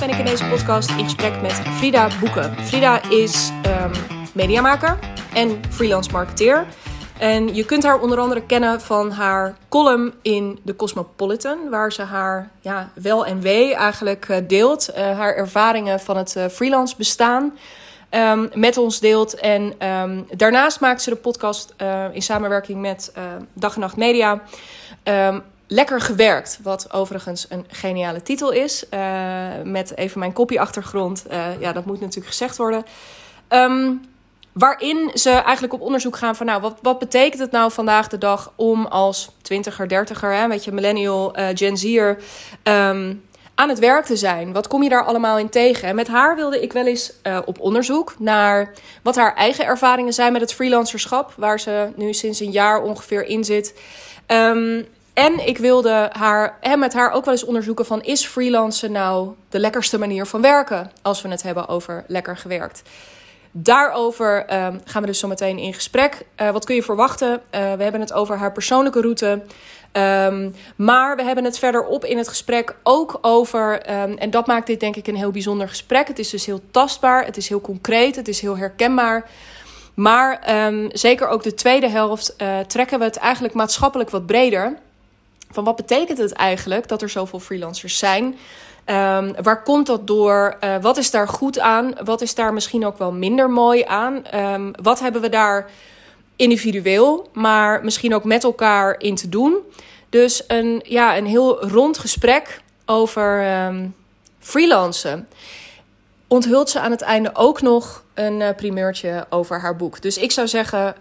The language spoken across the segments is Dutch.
ben ik in deze podcast in gesprek met Frida Boeken. Frida is um, mediamaker en freelance marketeer. En je kunt haar onder andere kennen van haar column in The Cosmopolitan, waar ze haar ja, wel en wee eigenlijk eh, deelt. Uh, haar ervaringen van het uh, freelance bestaan um, met ons deelt. En um, daarnaast maakt ze de podcast in samenwerking met Dag en Nacht Media. Lekker gewerkt, wat overigens een geniale titel is. Uh, met even mijn kopieachtergrond. Uh, ja, dat moet natuurlijk gezegd worden. Um, waarin ze eigenlijk op onderzoek gaan van... nou, wat, wat betekent het nou vandaag de dag om als twintiger, dertiger... Hè, weet je, millennial, uh, Gen Z'er... Um, aan het werk te zijn. Wat kom je daar allemaal in tegen? En met haar wilde ik wel eens op onderzoek naar wat haar eigen ervaringen zijn met het freelancerschap, waar ze nu sinds een jaar ongeveer in zit. Um, en ik wilde haar, en met haar ook wel eens onderzoeken van... is freelancen nou de lekkerste manier van werken... als we het hebben over lekker gewerkt? Daarover um, gaan we dus zo meteen in gesprek. Uh, wat kun je verwachten? Uh, we hebben het over haar persoonlijke route. Um, maar we hebben het verderop in het gesprek ook over... Um, en dat maakt dit denk ik een heel bijzonder gesprek. Het is dus heel tastbaar, het is heel concreet, het is heel herkenbaar... Maar zeker ook de tweede helft uh, trekken we het eigenlijk maatschappelijk wat breder van wat betekent het eigenlijk dat er zoveel freelancers zijn? Um, waar komt dat door? Uh, wat is daar goed aan? Wat is daar misschien ook wel minder mooi aan? Um, wat hebben we daar individueel, maar misschien ook met elkaar in te doen? Dus een, ja, een heel rond gesprek over um, freelancen. Onthult ze aan het einde ook nog een uh, primeurtje over haar boek. Dus ik zou zeggen,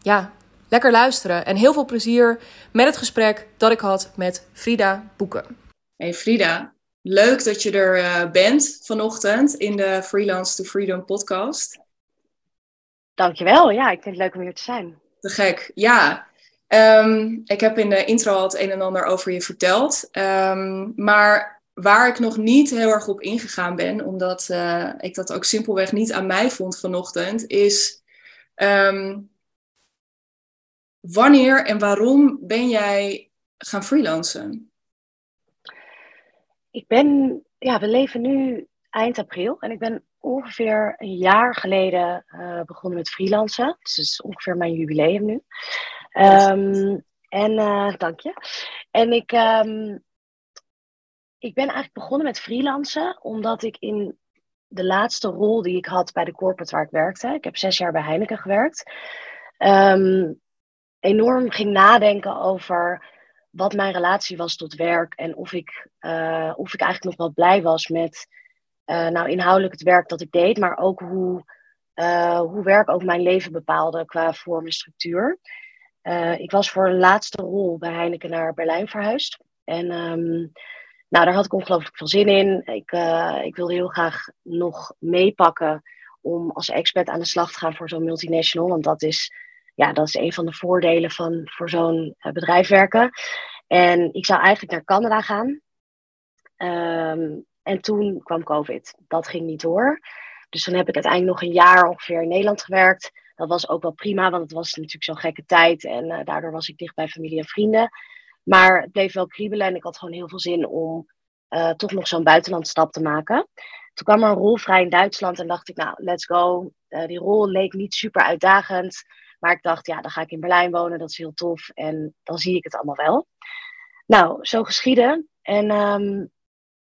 ja, Lekker luisteren en heel veel plezier met het gesprek dat ik had met Frida Boeken. Hey Frida, leuk dat je er uh, bent vanochtend in de Freelance to Freedom podcast. Dankjewel, ja, ik vind het leuk om hier te zijn. Te gek, ja. Um, ik heb in de intro al het een en ander over je verteld. Um, maar waar ik nog niet heel erg op ingegaan ben, omdat uh, ik dat ook simpelweg niet aan mij vond vanochtend, is um, Wanneer en waarom ben jij gaan freelancen? Ik ben, ja, we leven nu eind april en ik ben ongeveer een jaar geleden uh, begonnen met freelancen. Dus het is ongeveer mijn jubileum nu. Um, en uh, dank je. En ik, um, ik ben eigenlijk begonnen met freelancen omdat ik in de laatste rol die ik had bij de corporate waar ik werkte, ik heb zes jaar bij Heineken gewerkt, um, enorm ging nadenken over wat mijn relatie was tot werk en of ik, uh, of ik eigenlijk nog wel blij was met uh, nou, inhoudelijk het werk dat ik deed, maar ook hoe, uh, hoe werk ook mijn leven bepaalde qua vorm en structuur. ik was voor een laatste rol bij Heineken naar Berlijn verhuisd. En um, nou, daar had ik ongelooflijk veel zin in. Ik, ik wilde heel graag nog meepakken om als expert aan de slag te gaan voor zo'n multinational. Want dat is ja, dat is een van de voordelen van voor zo'n uh, bedrijf werken. En ik zou eigenlijk naar Canada gaan. Um, en toen kwam COVID. Dat ging niet door. Dus toen heb ik uiteindelijk nog een jaar ongeveer in Nederland gewerkt. Dat was ook wel prima, want het was natuurlijk zo'n gekke tijd. En uh, daardoor was ik dicht bij familie en vrienden. Maar het bleef wel kriebelen en ik had gewoon heel veel zin om uh, toch nog zo'n buitenlandstap te maken. Toen kwam er een rol vrij in Duitsland en dacht ik, nou, let's go. Die rol leek niet super uitdagend. Maar ik dacht, ja, dan ga ik in Berlijn wonen, dat is heel tof. En dan zie ik het allemaal wel. Nou, zo geschieden. En um,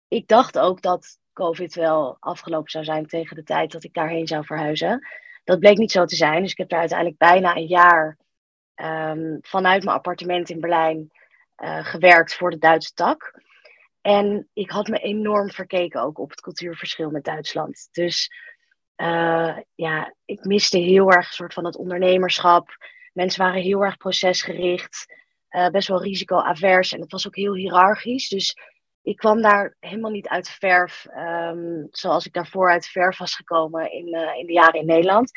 ik dacht ook dat COVID wel afgelopen zou zijn tegen de tijd dat ik daarheen zou verhuizen. Dat bleek niet zo te zijn. Dus ik heb daar uiteindelijk bijna een jaar um, vanuit mijn appartement in Berlijn uh, gewerkt voor de Duitse tak. En ik had me enorm verkeken ook op het cultuurverschil met Duitsland. Dus uh, ja, ik miste heel erg soort van het ondernemerschap. Mensen waren heel erg procesgericht, uh, best wel risicoavers en het was ook heel hiërarchisch. Dus ik kwam daar helemaal niet uit verf, um, zoals ik daarvoor uit verf was gekomen in, uh, in de jaren in Nederland.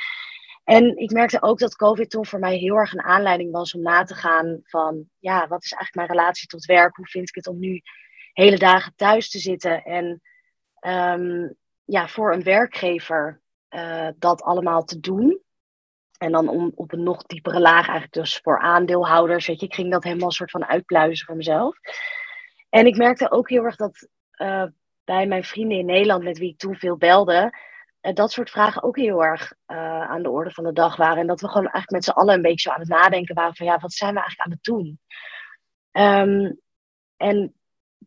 En ik merkte ook dat COVID toen voor mij heel erg een aanleiding was om na te gaan van, ja, wat is eigenlijk mijn relatie tot werk? Hoe vind ik het om nu hele dagen thuis te zitten en um, ja, voor een werkgever uh, dat allemaal te doen. En dan om, op een nog diepere laag eigenlijk dus voor aandeelhouders. Weet je, ik ging dat helemaal soort van uitpluizen voor mezelf. En ik merkte ook heel erg dat uh, bij mijn vrienden in Nederland, met wie ik toen veel belde, uh, dat soort vragen ook heel erg aan de orde van de dag waren. En dat we gewoon eigenlijk met z'n allen een beetje zo aan het nadenken waren van ja, wat zijn we eigenlijk aan het doen? Um, en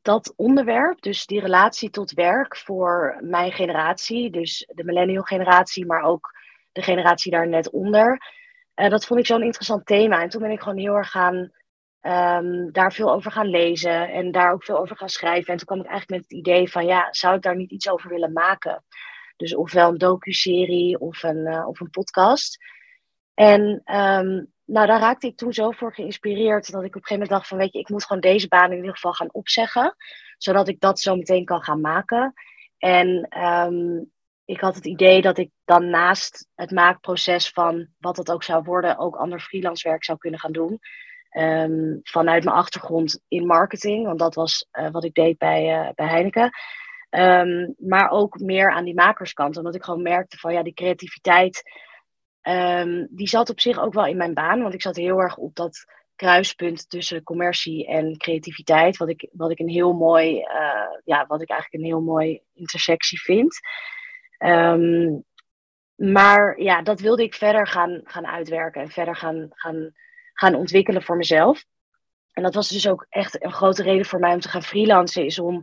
dat onderwerp, dus die relatie tot werk voor mijn generatie, dus de millennial generatie, maar ook de generatie daar net onder, uh, dat vond ik zo'n interessant thema. En toen ben ik gewoon heel erg gaan um, daar veel over gaan lezen en daar ook veel over gaan schrijven. En toen kwam ik eigenlijk met het idee van ja, zou ik daar niet iets over willen maken? Dus ofwel een docu-serie of een, uh, of een podcast. En um, nou, daar raakte ik toen zo voor geïnspireerd dat ik op een gegeven moment dacht van weet je, ik moet gewoon deze baan in ieder geval gaan opzeggen. Zodat ik dat zo meteen kan gaan maken. En um, ik had het idee dat ik dan naast het maakproces van wat het ook zou worden, ook ander freelance werk zou kunnen gaan doen. Um, vanuit mijn achtergrond in marketing, want dat was uh, wat ik deed bij, uh, bij Heineken. Um, maar ook meer aan die makerskant, omdat ik gewoon merkte van ja, die creativiteit, um, die zat op zich ook wel in mijn baan. Want ik zat heel erg op dat kruispunt tussen commercie en creativiteit, wat ik, wat ik een heel mooi, uh, ja, wat ik eigenlijk een heel mooi intersectie vind. Um, maar ja, dat wilde ik verder gaan, gaan uitwerken en verder gaan, gaan gaan ontwikkelen voor mezelf. En dat was dus ook echt een grote reden voor mij om te gaan freelancen, is om,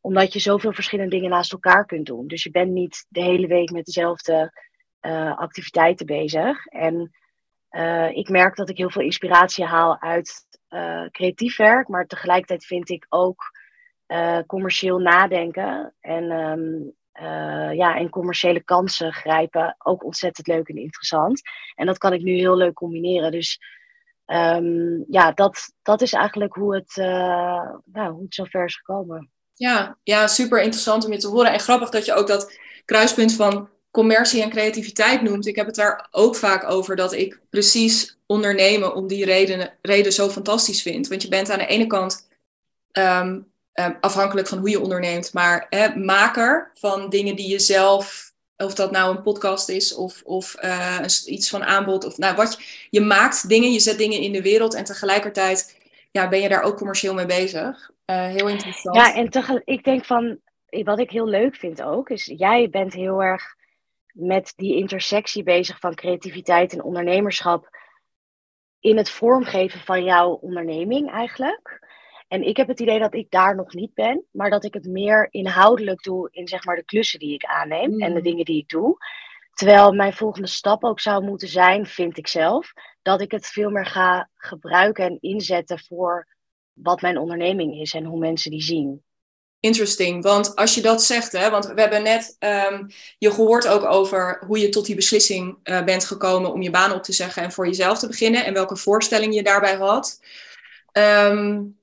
omdat je zoveel verschillende dingen naast elkaar kunt doen. Dus je bent niet de hele week met dezelfde activiteiten bezig. En uh, ik merk dat ik heel veel inspiratie haal uit uh, creatief werk, maar tegelijkertijd vind ik ook commercieel nadenken en, um, ja, en commerciële kansen grijpen ook ontzettend leuk en interessant. En dat kan ik nu heel leuk combineren. Dus um, ja, dat, dat is eigenlijk hoe het, uh, nou, hoe het zover is gekomen. Ja, ja, super interessant om je te horen. En grappig dat je ook dat kruispunt van commercie en creativiteit noemt. Ik heb het daar ook vaak over dat ik precies ondernemen om die reden, reden zo fantastisch vind. Want je bent aan de ene kant um, afhankelijk van hoe je onderneemt, maar maker van dingen die je zelf of dat nou een podcast is of, of uh, iets van aanbod. Of, nou, wat je, maakt dingen, je zet dingen in de wereld en tegelijkertijd ja, ben je daar ook commercieel mee bezig. Uh, heel interessant. Ja, en tegelijk, ik denk van, wat ik heel leuk vind ook, is jij bent heel erg met die intersectie bezig van creativiteit en ondernemerschap in het vormgeven van jouw onderneming eigenlijk. En ik heb het idee dat ik daar nog niet ben, maar dat ik het meer inhoudelijk doe in zeg maar de klussen die ik aanneem en de mm. dingen die ik doe. Terwijl mijn volgende stap ook zou moeten zijn, vind ik zelf, dat ik het veel meer ga gebruiken en inzetten voor wat mijn onderneming is en hoe mensen die zien. Interesting, want als je dat zegt, hè, want we hebben net um, je gehoord ook over hoe je tot die beslissing uh, bent gekomen om je baan op te zeggen en voor jezelf te beginnen en welke voorstelling je daarbij had. Um,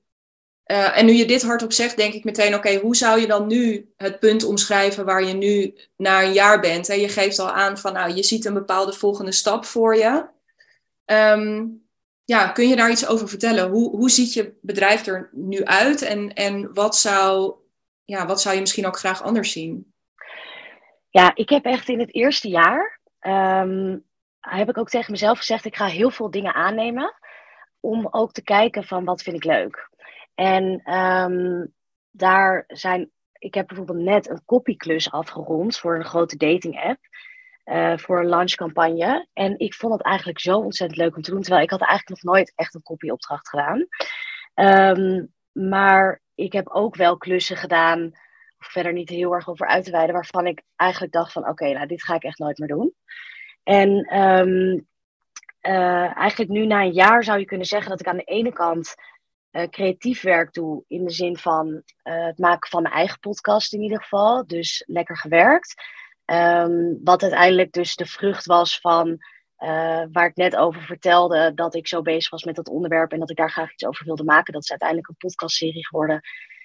uh, en nu je dit hardop zegt, denk ik meteen, oké, hoe zou je dan nu het punt omschrijven waar je nu na een jaar bent? Hè? Je geeft al aan van, nou, je ziet een bepaalde volgende stap voor je. Um, ja, kun je daar iets over vertellen? Hoe, hoe ziet je bedrijf er nu uit en, en wat, zou, ja, wat zou je misschien ook graag anders zien? Ja, ik heb echt in het eerste jaar, um, heb ik ook tegen mezelf gezegd, ik ga heel veel dingen aannemen om ook te kijken van wat vind ik leuk. En um, daar zijn, ik heb bijvoorbeeld net een copyklus afgerond voor een grote dating app. Uh, voor een launchcampagne. En ik vond het eigenlijk zo ontzettend leuk om te doen. Terwijl ik had eigenlijk nog nooit echt een copyopdracht gedaan. Um, maar ik heb ook wel klussen gedaan. Verder niet heel erg over uit te wijden. Waarvan ik eigenlijk dacht van oké, nou dit ga ik echt nooit meer doen. En um, uh, eigenlijk nu na een jaar zou je kunnen zeggen dat ik aan de ene kant uh, creatief werk doe. In de zin van uh, het maken van mijn eigen podcast in ieder geval. Dus lekker gewerkt. Um, wat uiteindelijk dus de vrucht was van uh, waar ik net over vertelde. Dat ik zo bezig was met dat onderwerp en dat ik daar graag iets over wilde maken. Dat is uiteindelijk een podcastserie geworden.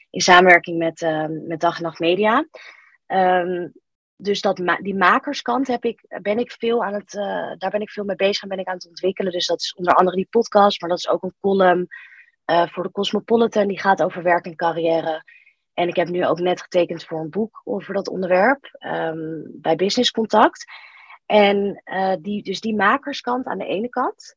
In samenwerking met, met Dag en Nacht Media. Um, dus dat die makerskant heb ik, ben ik veel aan het, uh, daar ben ik veel mee bezig en ben ik aan het ontwikkelen. Dus dat is onder andere die podcast, maar dat is ook een column. Uh, voor de Cosmopolitan, die gaat over werk en carrière. En ik heb nu ook net getekend voor een boek over dat onderwerp um, bij Business Contact. En uh, die, dus die makerskant aan de ene kant.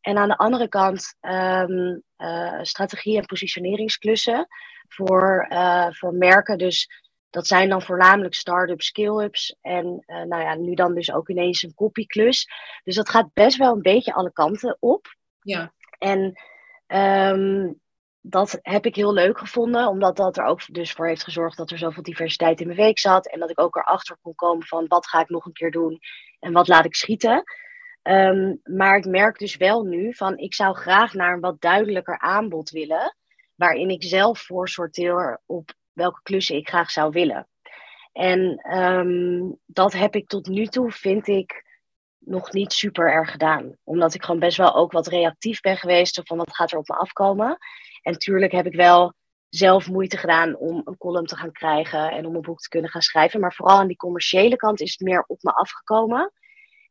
En aan de andere kant um, uh, strategie- en positioneringsklussen voor, voor merken. Dus dat zijn dan voornamelijk start-ups, scale-ups en nou ja, nu dan dus ook ineens een kopieklus. Dus dat gaat best wel een beetje alle kanten op. Ja. En um, dat heb ik heel leuk gevonden, omdat dat er ook dus voor heeft gezorgd dat er zoveel diversiteit in mijn week zat. En dat ik ook erachter kon komen van wat ga ik nog een keer doen en wat laat ik schieten. Um, maar ik merk dus wel nu van ik zou graag naar een wat duidelijker aanbod willen. Waarin ik zelf voor sorteer op welke klussen ik graag zou willen. En um, dat heb ik tot nu toe, vind ik, nog niet super erg gedaan. Omdat ik gewoon best wel ook wat reactief ben geweest van wat gaat er op me afkomen. En tuurlijk heb ik wel zelf moeite gedaan om een column te gaan krijgen en om een boek te kunnen gaan schrijven. Maar vooral aan die commerciële kant is het meer op me afgekomen.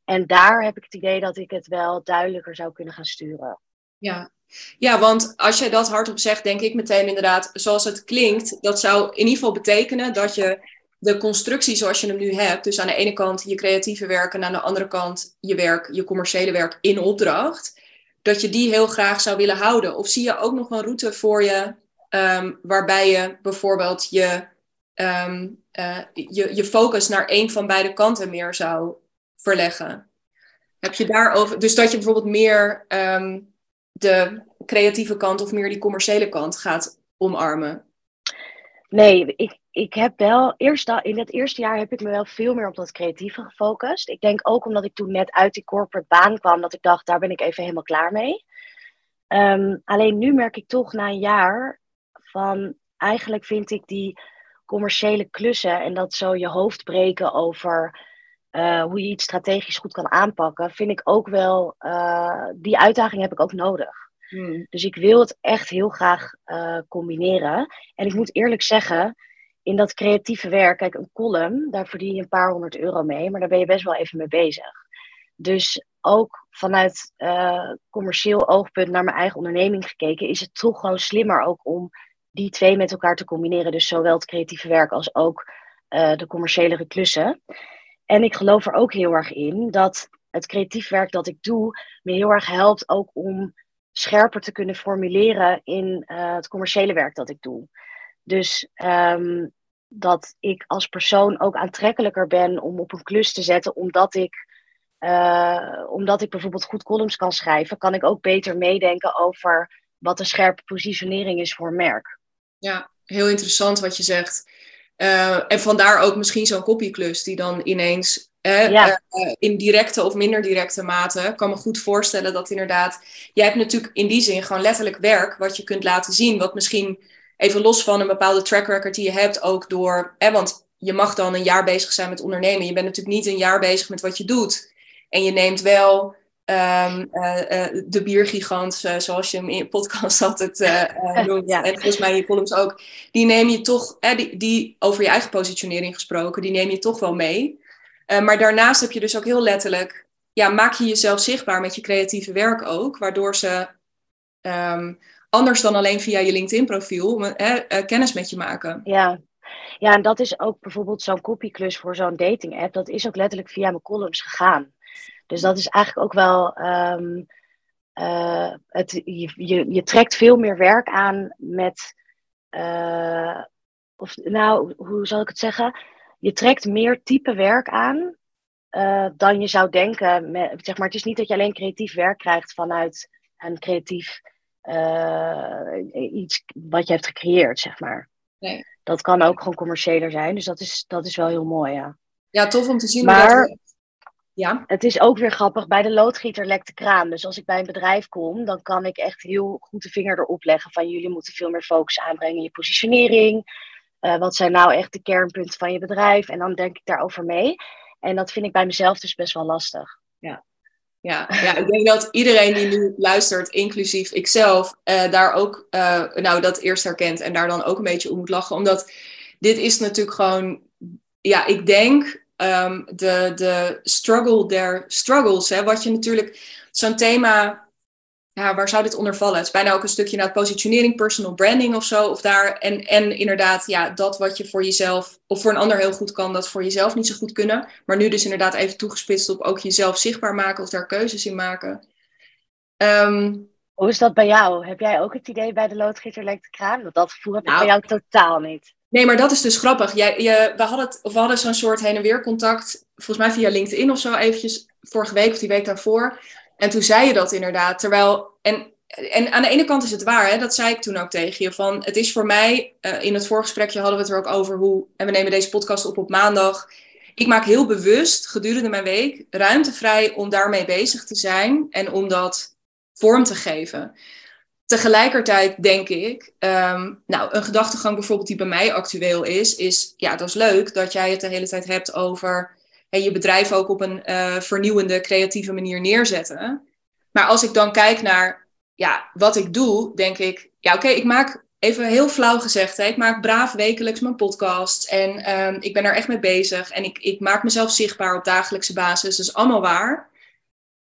En daar heb ik het idee dat ik het wel duidelijker zou kunnen gaan sturen. Ja, ja, want als je dat hardop zegt, denk ik meteen inderdaad, zoals het klinkt, dat zou in ieder geval betekenen dat je de constructie zoals je hem nu hebt, dus aan de ene kant je creatieve werk en aan de andere kant je werk, je commerciële werk in opdracht, dat je die heel graag zou willen houden? Of zie je ook nog een route voor je um, waarbij je bijvoorbeeld je, um, uh, je, je focus naar één van beide kanten meer zou verleggen? Heb je daarover, dus dat je bijvoorbeeld meer um, de creatieve kant of meer die commerciële kant gaat omarmen? Nee, ik, ik heb wel, eerst in het eerste jaar heb ik me wel veel meer op dat creatieve gefocust. Ik denk ook omdat ik toen net uit die corporate baan kwam, dat ik dacht, daar ben ik even helemaal klaar mee. Um, alleen nu merk ik toch na een jaar van, eigenlijk vind ik die commerciële klussen en dat zo je hoofd breken over uh, hoe je iets strategisch goed kan aanpakken, vind ik ook wel, uh, die uitdaging heb ik ook nodig. Hmm. Dus ik wil het echt heel graag uh, combineren. En ik moet eerlijk zeggen, in dat creatieve werk, kijk, een column, daar verdien je een paar honderd euro mee, maar daar ben je best wel even mee bezig. Dus ook vanuit uh, commercieel oogpunt naar mijn eigen onderneming gekeken, is het toch gewoon slimmer ook om die twee met elkaar te combineren. Dus zowel het creatieve werk als ook uh, de commerciële klussen. En ik geloof er ook heel erg in dat het creatief werk dat ik doe me heel erg helpt ook om scherper te kunnen formuleren in uh, het commerciële werk dat ik doe. Dus um, dat ik als persoon ook aantrekkelijker ben om op een klus te zetten, omdat ik, uh, omdat ik bijvoorbeeld goed columns kan schrijven, kan ik ook beter meedenken over wat een scherpe positionering is voor een merk. Ja, heel interessant wat je zegt. Uh, en vandaar ook misschien zo'n copyklus die dan ineens ja. uh, in directe of minder directe mate. kan me goed voorstellen dat inderdaad. Jij hebt natuurlijk in die zin gewoon letterlijk werk wat je kunt laten zien. Wat misschien even los van een bepaalde track record die je hebt, ook door. Hè, want je mag dan een jaar bezig zijn met ondernemen. Je bent natuurlijk niet een jaar bezig met wat je doet. En je neemt wel um, uh, uh, de biergigant, uh, zoals je hem in je podcast altijd noemt. Ja. En volgens mij in je columns ook. Die neem je toch, die, die, over je eigen positionering gesproken, die neem je toch wel mee. maar daarnaast heb je dus ook heel letterlijk, ja, maak je jezelf zichtbaar met je creatieve werk ook, waardoor ze um, anders dan alleen via je LinkedIn-profiel uh, kennis met je maken. Ja. ja, en dat is ook bijvoorbeeld zo'n copyklus voor zo'n dating-app. Dat is ook letterlijk via mijn columns gegaan. Dus dat is eigenlijk ook wel. Um, uh, het, je, je, je, trekt veel meer werk aan met. Uh, of, nou, hoe zal ik het zeggen? Je trekt meer type werk aan dan je zou denken. Zeg maar, het is niet dat je alleen creatief werk krijgt vanuit een creatief uh, iets wat je hebt gecreëerd, zeg maar. Nee. Dat kan ook gewoon commerciëler zijn, dus dat is, dat is wel heel mooi, ja. Ja, tof om te zien. Maar dat... ja? het is ook weer grappig, bij de loodgieter lekt de kraan. Dus als ik bij een bedrijf kom, dan kan ik echt heel goed de vinger erop leggen van jullie moeten veel meer focus aanbrengen in je positionering. Uh, wat zijn nou echt de kernpunten van je bedrijf? En dan denk ik daarover mee. En dat vind ik bij mezelf dus best wel lastig. Ja. Ja, ja, ik denk dat iedereen die nu luistert, inclusief ikzelf, uh, daar ook uh, nou, dat eerst herkent en daar dan ook een beetje om moet lachen. Omdat dit is natuurlijk gewoon, ja, ik denk um, de, de struggle der struggles. Hè, wat je natuurlijk, zo'n thema ja, waar zou dit onder vallen? Het is bijna ook een stukje naar positionering, personal branding of zo. Of daar, en, en inderdaad, ja, dat wat je voor jezelf of voor een ander heel goed kan, dat voor jezelf niet zo goed kunnen. Maar nu dus inderdaad even toegespitst op ook jezelf zichtbaar maken of daar keuzes in maken. Um, Hoe is dat bij jou? Heb jij ook het idee bij de loodgieter lijkt de kraan? Want dat heb ik nou, bij jou totaal niet. Nee, maar dat is dus grappig. Jij, je, we hadden, of we hadden zo'n soort heen en weer contact, volgens mij via LinkedIn of zo, eventjes vorige week of die week daarvoor. En toen zei je dat inderdaad. Terwijl, en, en aan de ene kant is het waar, hè, dat zei ik toen ook tegen je. Van, het is voor mij, uh, in het voorgesprekje hadden we het er ook over hoe, en we nemen deze podcast op op maandag. Ik maak heel bewust gedurende mijn week ruimte vrij om daarmee bezig te zijn en om dat vorm te geven. Tegelijkertijd denk ik, um, nou, een gedachtegang bijvoorbeeld die bij mij actueel is, is ja, dat is leuk dat jij het de hele tijd hebt over hey, je bedrijf ook op een uh, vernieuwende, creatieve manier neerzetten. Maar als ik dan kijk naar ja, wat ik doe, denk ik, ja, oké, ik maak even heel flauw gezegd, hè, ik maak braaf wekelijks mijn podcast en um, ik ben er echt mee bezig en ik, ik maak mezelf zichtbaar op dagelijkse basis. Dat is allemaal waar.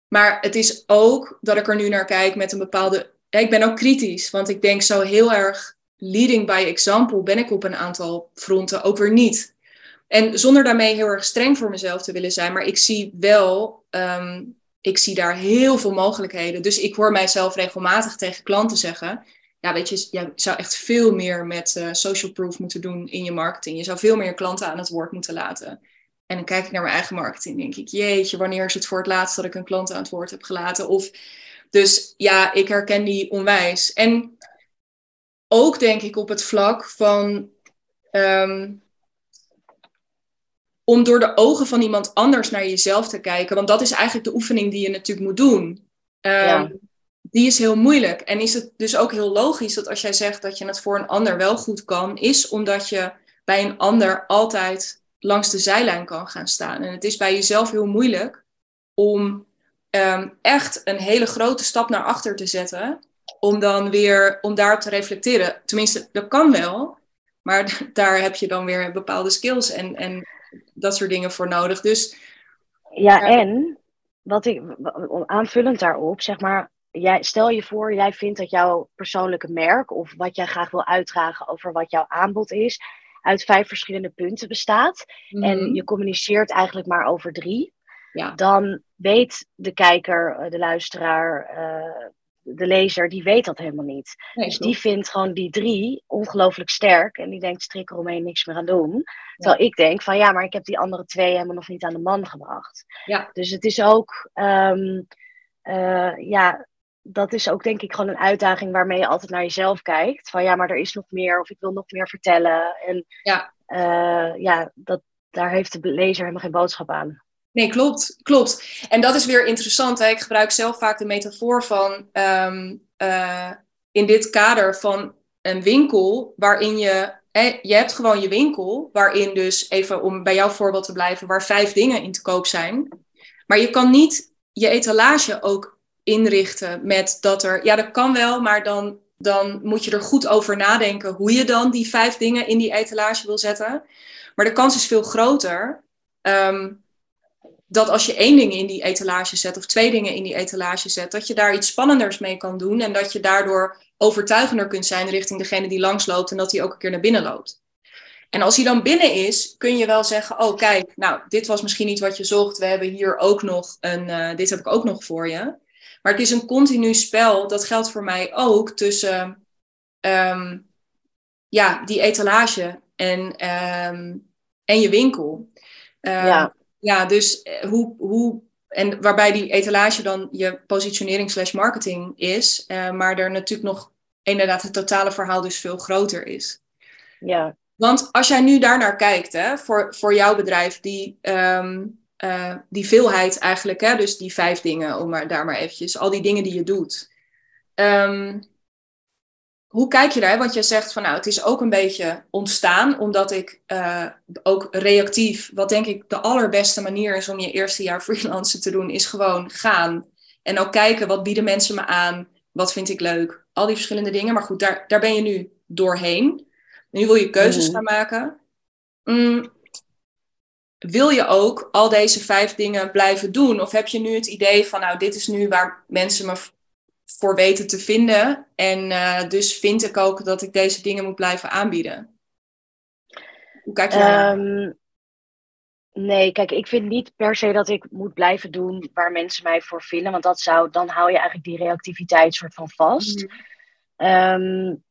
Maar het is ook dat ik er nu naar kijk met een bepaalde ik ben ook kritisch, want ik denk zo heel erg leading by example ben ik op een aantal fronten ook weer niet. En zonder daarmee heel erg streng voor mezelf te willen zijn, maar ik zie wel, um, ik zie daar heel veel mogelijkheden. Dus ik hoor mijzelf regelmatig tegen klanten zeggen, ja weet je, je zou echt veel meer met uh, social proof moeten doen in je marketing. Je zou veel meer klanten aan het woord moeten laten. En dan kijk ik naar mijn eigen marketing, denk ik, jeetje, wanneer is het voor het laatst dat ik een klant aan het woord heb gelaten? Of dus ja, ik herken die onwijs. En ook denk ik op het vlak van. Ehm, om door de ogen van iemand anders naar jezelf te kijken. Want dat is eigenlijk de oefening die je natuurlijk moet doen. Um, Die is heel moeilijk. En is het dus ook heel logisch dat als jij zegt dat je het voor een ander wel goed kan, is omdat je bij een ander altijd langs de zijlijn kan gaan staan. En het is bij jezelf heel moeilijk om um, echt een hele grote stap naar achter te zetten. Om dan weer, om daarop te reflecteren. Tenminste, dat kan wel. Maar daar heb je dan weer bepaalde skills en, en dat soort dingen voor nodig. Dus, ja, en wat ik aanvullend daarop, zeg maar, jij, stel je voor, jij vindt dat jouw persoonlijke merk of wat jij graag wil uitdragen over wat jouw aanbod is, uit vijf verschillende punten bestaat. En mhm. je communiceert eigenlijk maar over drie ja. dan weet de kijker, eh, de luisteraar, eh, de lezer, die weet dat helemaal niet. dus die vindt gewoon die drie ongelooflijk sterk en die denkt strik eromheen niks meer aan doen. Terwijl ik denk van ja, maar ik heb die andere twee helemaal nog niet aan de man gebracht. Ja. Dus het is ook, um, uh, ja, dat is ook denk ik gewoon een uitdaging waarmee je altijd naar jezelf kijkt. Van ja, maar er is nog meer of ik wil nog meer vertellen. En ja, uh, ja dat, daar heeft de lezer helemaal geen boodschap aan. Nee, klopt, klopt. En dat is weer interessant. Hè? Ik gebruik zelf vaak de metafoor van um, uh, in dit kader van een winkel waarin je, je hebt gewoon je winkel, waarin dus even om bij jouw voorbeeld te blijven, waar vijf dingen in te koop zijn. Maar je kan niet je etalage ook inrichten met dat er, ja, dat kan wel, maar dan, dan moet je er goed over nadenken hoe je dan die vijf dingen in die etalage wil zetten. Maar de kans is veel groter. Um, dat als je één ding in die etalage zet of twee dingen in die etalage zet, dat je daar iets spannenders mee kan doen en dat je daardoor overtuigender kunt zijn richting degene die langsloopt en dat hij ook een keer naar binnen loopt. En als hij dan binnen is, kun je wel zeggen: Oh, kijk, nou, dit was misschien niet wat je zocht. We hebben hier ook nog een, uh, dit heb ik ook nog voor je. Maar het is een continu spel. Dat geldt voor mij ook tussen um, ja, die etalage en, um, en je winkel. Um, ja. Ja, dus eh, hoe, hoe en waarbij die etalage dan je positionering slash marketing is, uh, maar er natuurlijk nog inderdaad het totale verhaal dus veel groter is. Ja. Want als jij nu daarnaar kijkt, hè, voor, voor jouw bedrijf, die, um, uh, die veelheid eigenlijk, hè, dus die vijf dingen, om maar daar maar eventjes, al die dingen die je doet. Um, hoe kijk je daar? Want je zegt van nou, het is ook een beetje ontstaan, omdat ik uh, ook reactief, wat denk ik de allerbeste manier is om je eerste jaar freelancen te doen, is gewoon gaan. En ook kijken, wat bieden mensen me aan? Wat vind ik leuk? Al die verschillende dingen. Maar goed, daar, daar ben je nu doorheen. Nu wil je keuzes mm. gaan maken. Mm, wil je ook al deze vijf dingen blijven doen? Of heb je nu het idee van, nou, dit is nu waar mensen me voor weten te vinden. En uh, dus vind ik ook dat ik deze dingen moet blijven aanbieden. Hoe kijk je daar um, Nee, kijk, ik vind niet per se dat ik moet blijven doen waar mensen mij voor vinden. Want dat zou, dan hou je eigenlijk die reactiviteit soort van vast. Mm -hmm. um,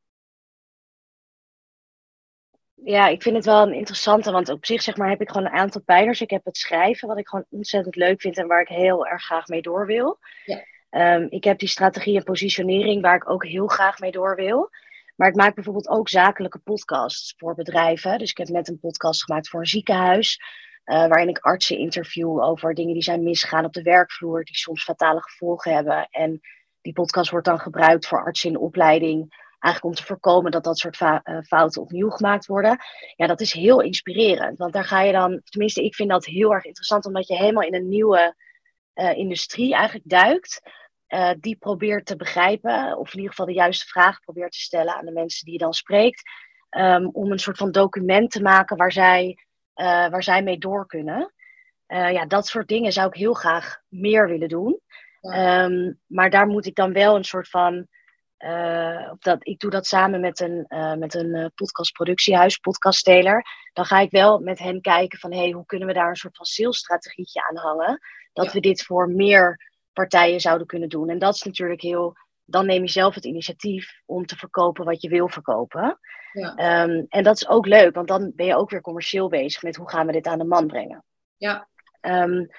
ja, ik vind het wel een interessante, want op zich zeg maar, heb ik gewoon een aantal pijlers. Ik heb het schrijven, wat ik gewoon ontzettend leuk vind en waar ik heel erg graag mee door wil. Ja. Ehm, ik heb die strategie en positionering waar ik ook heel graag mee door wil. Maar ik maak bijvoorbeeld ook zakelijke podcasts voor bedrijven. Dus ik heb net een podcast gemaakt voor een ziekenhuis. Uh, waarin ik artsen interview over dingen die zijn misgegaan op de werkvloer, die soms fatale gevolgen hebben. En die podcast wordt dan gebruikt voor artsen in opleiding Eigenlijk om te voorkomen dat dat soort eh, fouten opnieuw gemaakt worden. Ja, dat is heel inspirerend. Want daar ga je dan, tenminste, ik vind dat heel erg interessant, omdat je helemaal in een nieuwe uh, industrie eigenlijk duikt. Uh, die probeert te begrijpen, of in ieder geval de juiste vragen probeert te stellen aan de mensen die je dan spreekt. Um, om een soort van document te maken waar zij, waar zij mee door kunnen. ja, dat soort dingen zou ik heel graag meer willen doen. Um, maar daar moet ik dan wel een soort van dat, ik doe dat samen met een, met een podcastproductiehuis, podcastteler. Dan ga ik wel met hen kijken van hey, hoe kunnen we daar een soort van salesstrategietje aan hangen. Dat we dit voor meer partijen zouden kunnen doen. En dat is natuurlijk heel. Dan neem je zelf het initiatief om te verkopen wat je wil verkopen. Ja. Um, en dat is ook leuk, want dan ben je ook weer commercieel bezig met hoe gaan we dit aan de man brengen. Ja. Um,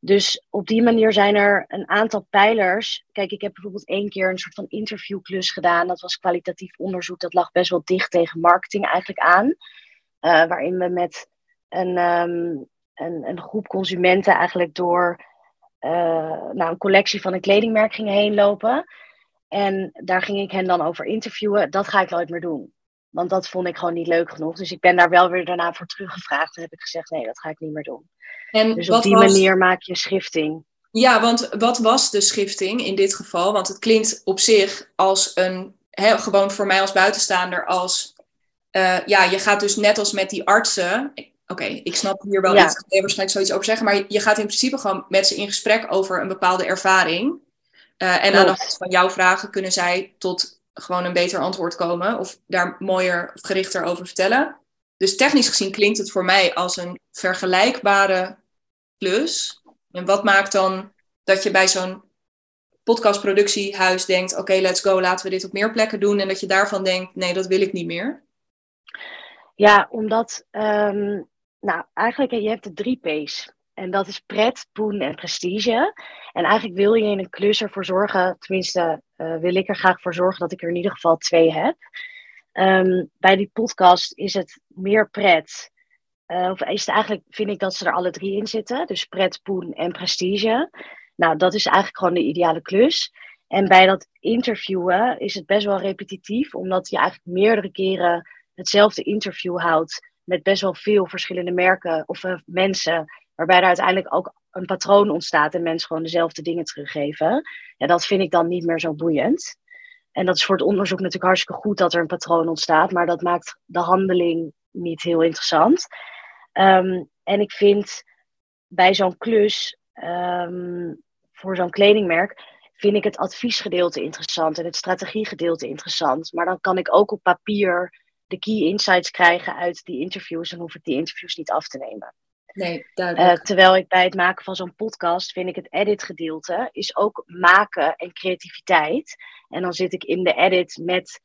dus op die manier zijn er een aantal pijlers. Kijk, ik heb bijvoorbeeld één keer een soort van interviewklus gedaan. Dat was kwalitatief onderzoek. Dat lag best wel dicht tegen marketing eigenlijk aan. Uh, waarin we met een, um, een, een, groep consumenten eigenlijk door uh, nou, een collectie van een kledingmerk gingen heen lopen. En daar ging ik hen dan over interviewen. Dat ga ik nooit meer doen. Want dat vond ik gewoon niet leuk genoeg. Dus ik ben daar wel weer daarna voor teruggevraagd. En heb ik gezegd, nee, dat ga ik niet meer doen. En dus op die manier maak je schifting. Ja, want wat was de schifting in dit geval? Want het klinkt op zich als een, gewoon voor mij als buitenstaander, als uh, ja, je gaat dus net als met die artsen. Oké, ik snap hier wel ja. iets, ik waarschijnlijk zoiets over zeggen, maar je gaat in principe gewoon met ze in gesprek over een bepaalde ervaring. Uh, en aan de hand van jouw vragen kunnen zij tot gewoon een beter antwoord komen of daar mooier of gerichter over vertellen. Dus technisch gezien klinkt het voor mij als een vergelijkbare plus. En wat maakt dan dat je bij zo'n podcastproductiehuis denkt: oké, let's go, laten we dit op meer plekken doen. En dat je daarvan denkt: nee, dat wil ik niet meer? Ja, omdat, um, nou, eigenlijk je hebt de drie P's. En dat is pret, poen en prestige. En eigenlijk wil je in een klus ervoor zorgen, tenminste uh, wil ik er graag voor zorgen dat ik er in ieder geval twee heb. Um, bij die podcast is het meer pret. Uh, of is het eigenlijk, vind ik dat ze er alle drie in zitten. Dus pret, poen en prestige. Nou, dat is eigenlijk gewoon de ideale klus. En bij dat interviewen is het best wel repetitief, omdat je eigenlijk meerdere keren hetzelfde interview houdt met best wel veel verschillende merken of uh, mensen, waarbij er uiteindelijk ook een patroon ontstaat en mensen gewoon dezelfde dingen teruggeven. Ja, dat vind ik dan niet meer zo boeiend. En dat is voor het onderzoek natuurlijk hartstikke goed dat er een patroon ontstaat, maar dat maakt de handeling niet heel interessant. Um, en ik vind bij zo'n klus um, voor zo'n kledingmerk, vind ik het adviesgedeelte interessant en het strategiegedeelte interessant. Maar dan kan ik ook op papier de key insights krijgen uit die interviews en hoef ik die interviews niet af te nemen. Nee, duidelijk. Uh, terwijl ik bij het maken van zo'n podcast vind ik het edit gedeelte is ook maken en creativiteit. En dan zit ik in de edit met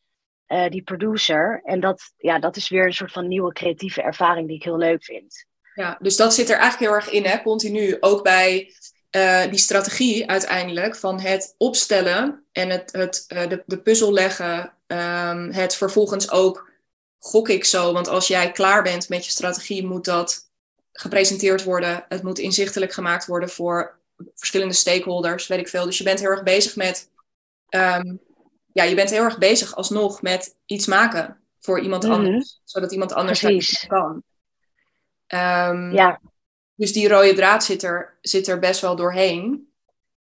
uh, die producer. En dat, ja, dat is weer een soort van nieuwe creatieve ervaring die ik heel leuk vind. Ja, dus dat zit er eigenlijk heel erg in, hè, continu. Ook bij uh, die strategie uiteindelijk van het opstellen en het, het, de, de puzzel leggen. Um, het vervolgens ook, gok ik zo, want als jij klaar bent met je strategie, moet dat gepresenteerd worden. Het moet inzichtelijk gemaakt worden voor verschillende stakeholders, weet ik veel. Dus je bent heel erg bezig met, um, ja, je bent heel erg bezig alsnog met iets maken voor iemand mhm. anders, zodat iemand anders Precies. kan. Um, ja. Dus die rode draad zit er, zit er best wel doorheen.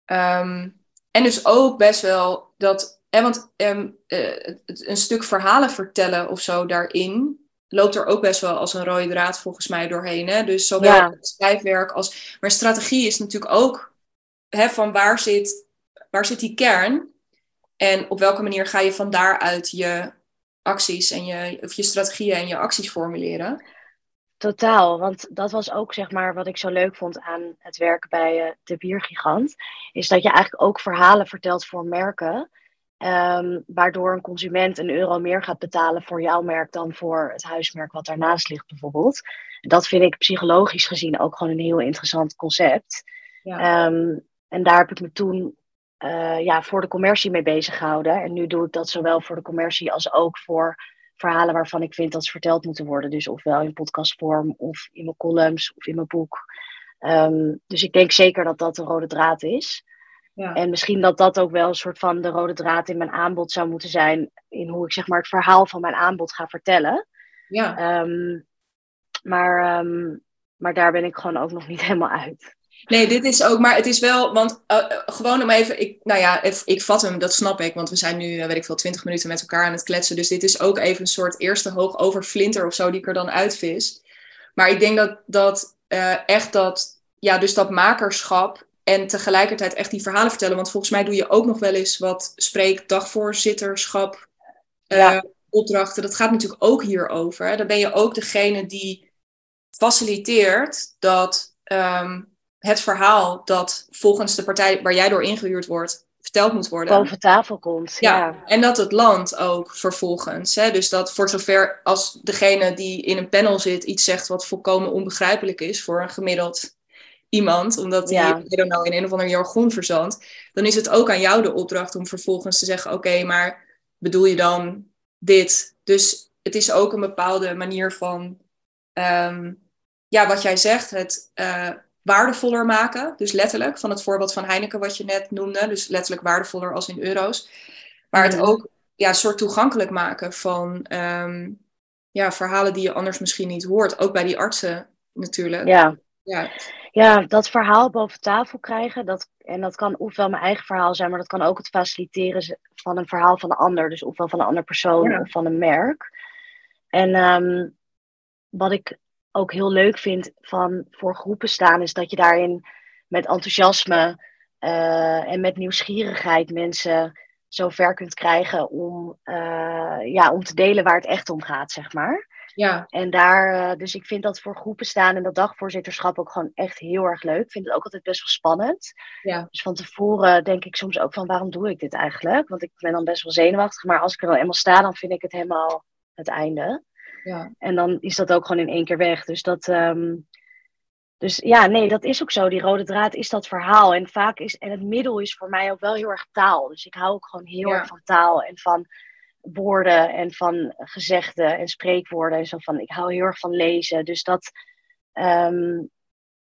Um, en dus ook best wel dat, hè, want um, uh, een stuk verhalen vertellen of zo daarin, loopt er ook best wel als een rode draad volgens mij doorheen. Hè? Dus zowel ja. het schrijfwerk als. Maar strategie is natuurlijk ook hè, van waar zit, waar zit die kern? En op welke manier ga je van daaruit je acties en je, of je strategieën en je acties formuleren? Totaal, want dat was ook zeg maar wat ik zo leuk vond aan het werk bij uh, de Biergigant. Is dat je eigenlijk ook verhalen vertelt voor merken Ehm, waardoor een consument een euro meer gaat betalen voor jouw merk dan voor het huismerk wat daarnaast ligt, bijvoorbeeld. Dat vind ik psychologisch gezien ook gewoon een heel interessant concept. Ja. Ehm, en daar heb ik me toen uh, ja, voor de commercie mee bezig gehouden. En nu doe ik dat zowel voor de commercie als ook voor verhalen waarvan ik vind dat ze verteld moeten worden. Dus ofwel in podcastvorm of in mijn columns of in mijn boek. Ehm, dus ik denk zeker dat dat de rode draad is. Ja. En misschien dat dat ook wel een soort van de rode draad in mijn aanbod zou moeten zijn. In hoe ik zeg maar het verhaal van mijn aanbod ga vertellen. Ja. Ehm, maar, um, maar daar ben ik gewoon ook nog niet helemaal uit. Nee, dit is ook, maar het is wel, want uh, gewoon om even, ik, nou ja, ik vat hem, dat snap ik, want we zijn nu, weet ik veel, twintig minuten met elkaar aan het kletsen. Dus dit is ook even een soort eerste hoog over flinter of zo die ik er dan uitvis. Maar ik denk dat, dat uh, echt dat, ja, dus dat makerschap en tegelijkertijd echt die verhalen vertellen. Want volgens mij doe je ook nog wel eens wat spreek, dagvoorzitterschap, uh, opdrachten. Dat gaat natuurlijk ook hierover. Dan ben je ook degene die faciliteert dat um, het verhaal dat volgens de partij waar jij door ingehuurd wordt, verteld moet worden. Boven tafel komt. Ja, ja. en dat het land ook vervolgens. Hè, dus dat voor zover als degene die in een panel zit iets zegt wat volkomen onbegrijpelijk is voor een gemiddeld iemand, omdat hij ja. nou, in een of ander jargon verzandt, dan is het ook aan jou de opdracht om vervolgens te zeggen: oké, maar bedoel je dan dit? Dus het is ook een bepaalde manier van, um, ja, wat jij zegt, het uh, waardevoller maken. Dus letterlijk, van het voorbeeld van Heineken wat je net noemde, dus letterlijk waardevoller als in euro's. Maar het ook ja, soort toegankelijk maken van um, ja, verhalen die je anders misschien niet hoort. Ook bij die artsen natuurlijk. Ja. Ja ja, dat verhaal boven tafel krijgen. Dat, en dat kan ofwel mijn eigen verhaal zijn, maar dat kan ook het faciliteren van een verhaal van een ander. Dus ofwel van een ander persoon of van een merk. En um, wat ik ook heel leuk vind van voor groepen staan, is dat je daarin met enthousiasme uh, en met nieuwsgierigheid mensen zo ver kunt krijgen om, uh, ja, om te delen waar het echt om gaat, zeg maar. Ja. En daar, uh, dus ik vind dat voor groepen staan en dat dagvoorzitterschap ook gewoon echt heel erg leuk. Ik vind het ook altijd best wel spannend. Ja. Dus van tevoren denk ik soms ook van waarom doe ik dit eigenlijk? Want ik ben dan best wel zenuwachtig, maar als ik er dan eenmaal sta, dan vind ik het helemaal het einde. Ja. En dan is dat ook gewoon in één keer weg. Dus dat, um, dus ja, nee, dat is ook zo. Die rode draad is dat verhaal. En vaak is, en het middel is voor mij ook wel heel erg taal. Dus ik hou ook gewoon heel erg van taal en van woorden en van gezegden en spreekwoorden. En zo van, ik hou heel erg van lezen. Dus dat, um,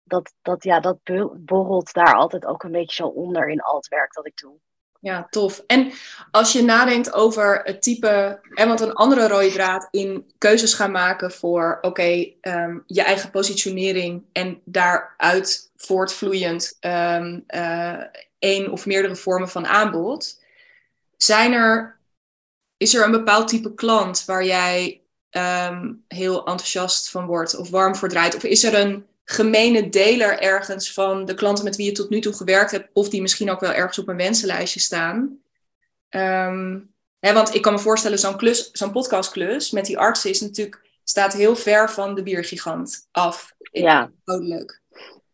dat, dat, ja, dat borrelt daar altijd ook een beetje zo onder in al het werk dat ik doe. Ja, tof. En als je nadenkt over het type, en want een andere rode draad in keuzes gaan maken voor, oké, um, je eigen positionering en daaruit voortvloeiend um, één of meerdere vormen van aanbod, zijn er is er een bepaald type klant waar jij um, heel enthousiast van wordt of warm voor draait? Of is er een gemene deler ergens van de klanten met wie je tot nu toe gewerkt hebt, of die misschien ook wel ergens op een wensenlijstje staan? Um, hè, want ik kan me voorstellen, zo'n klus, zo'n podcastklus met die artsen is natuurlijk, staat heel ver van de biergigant af. Ja. Dodelijk.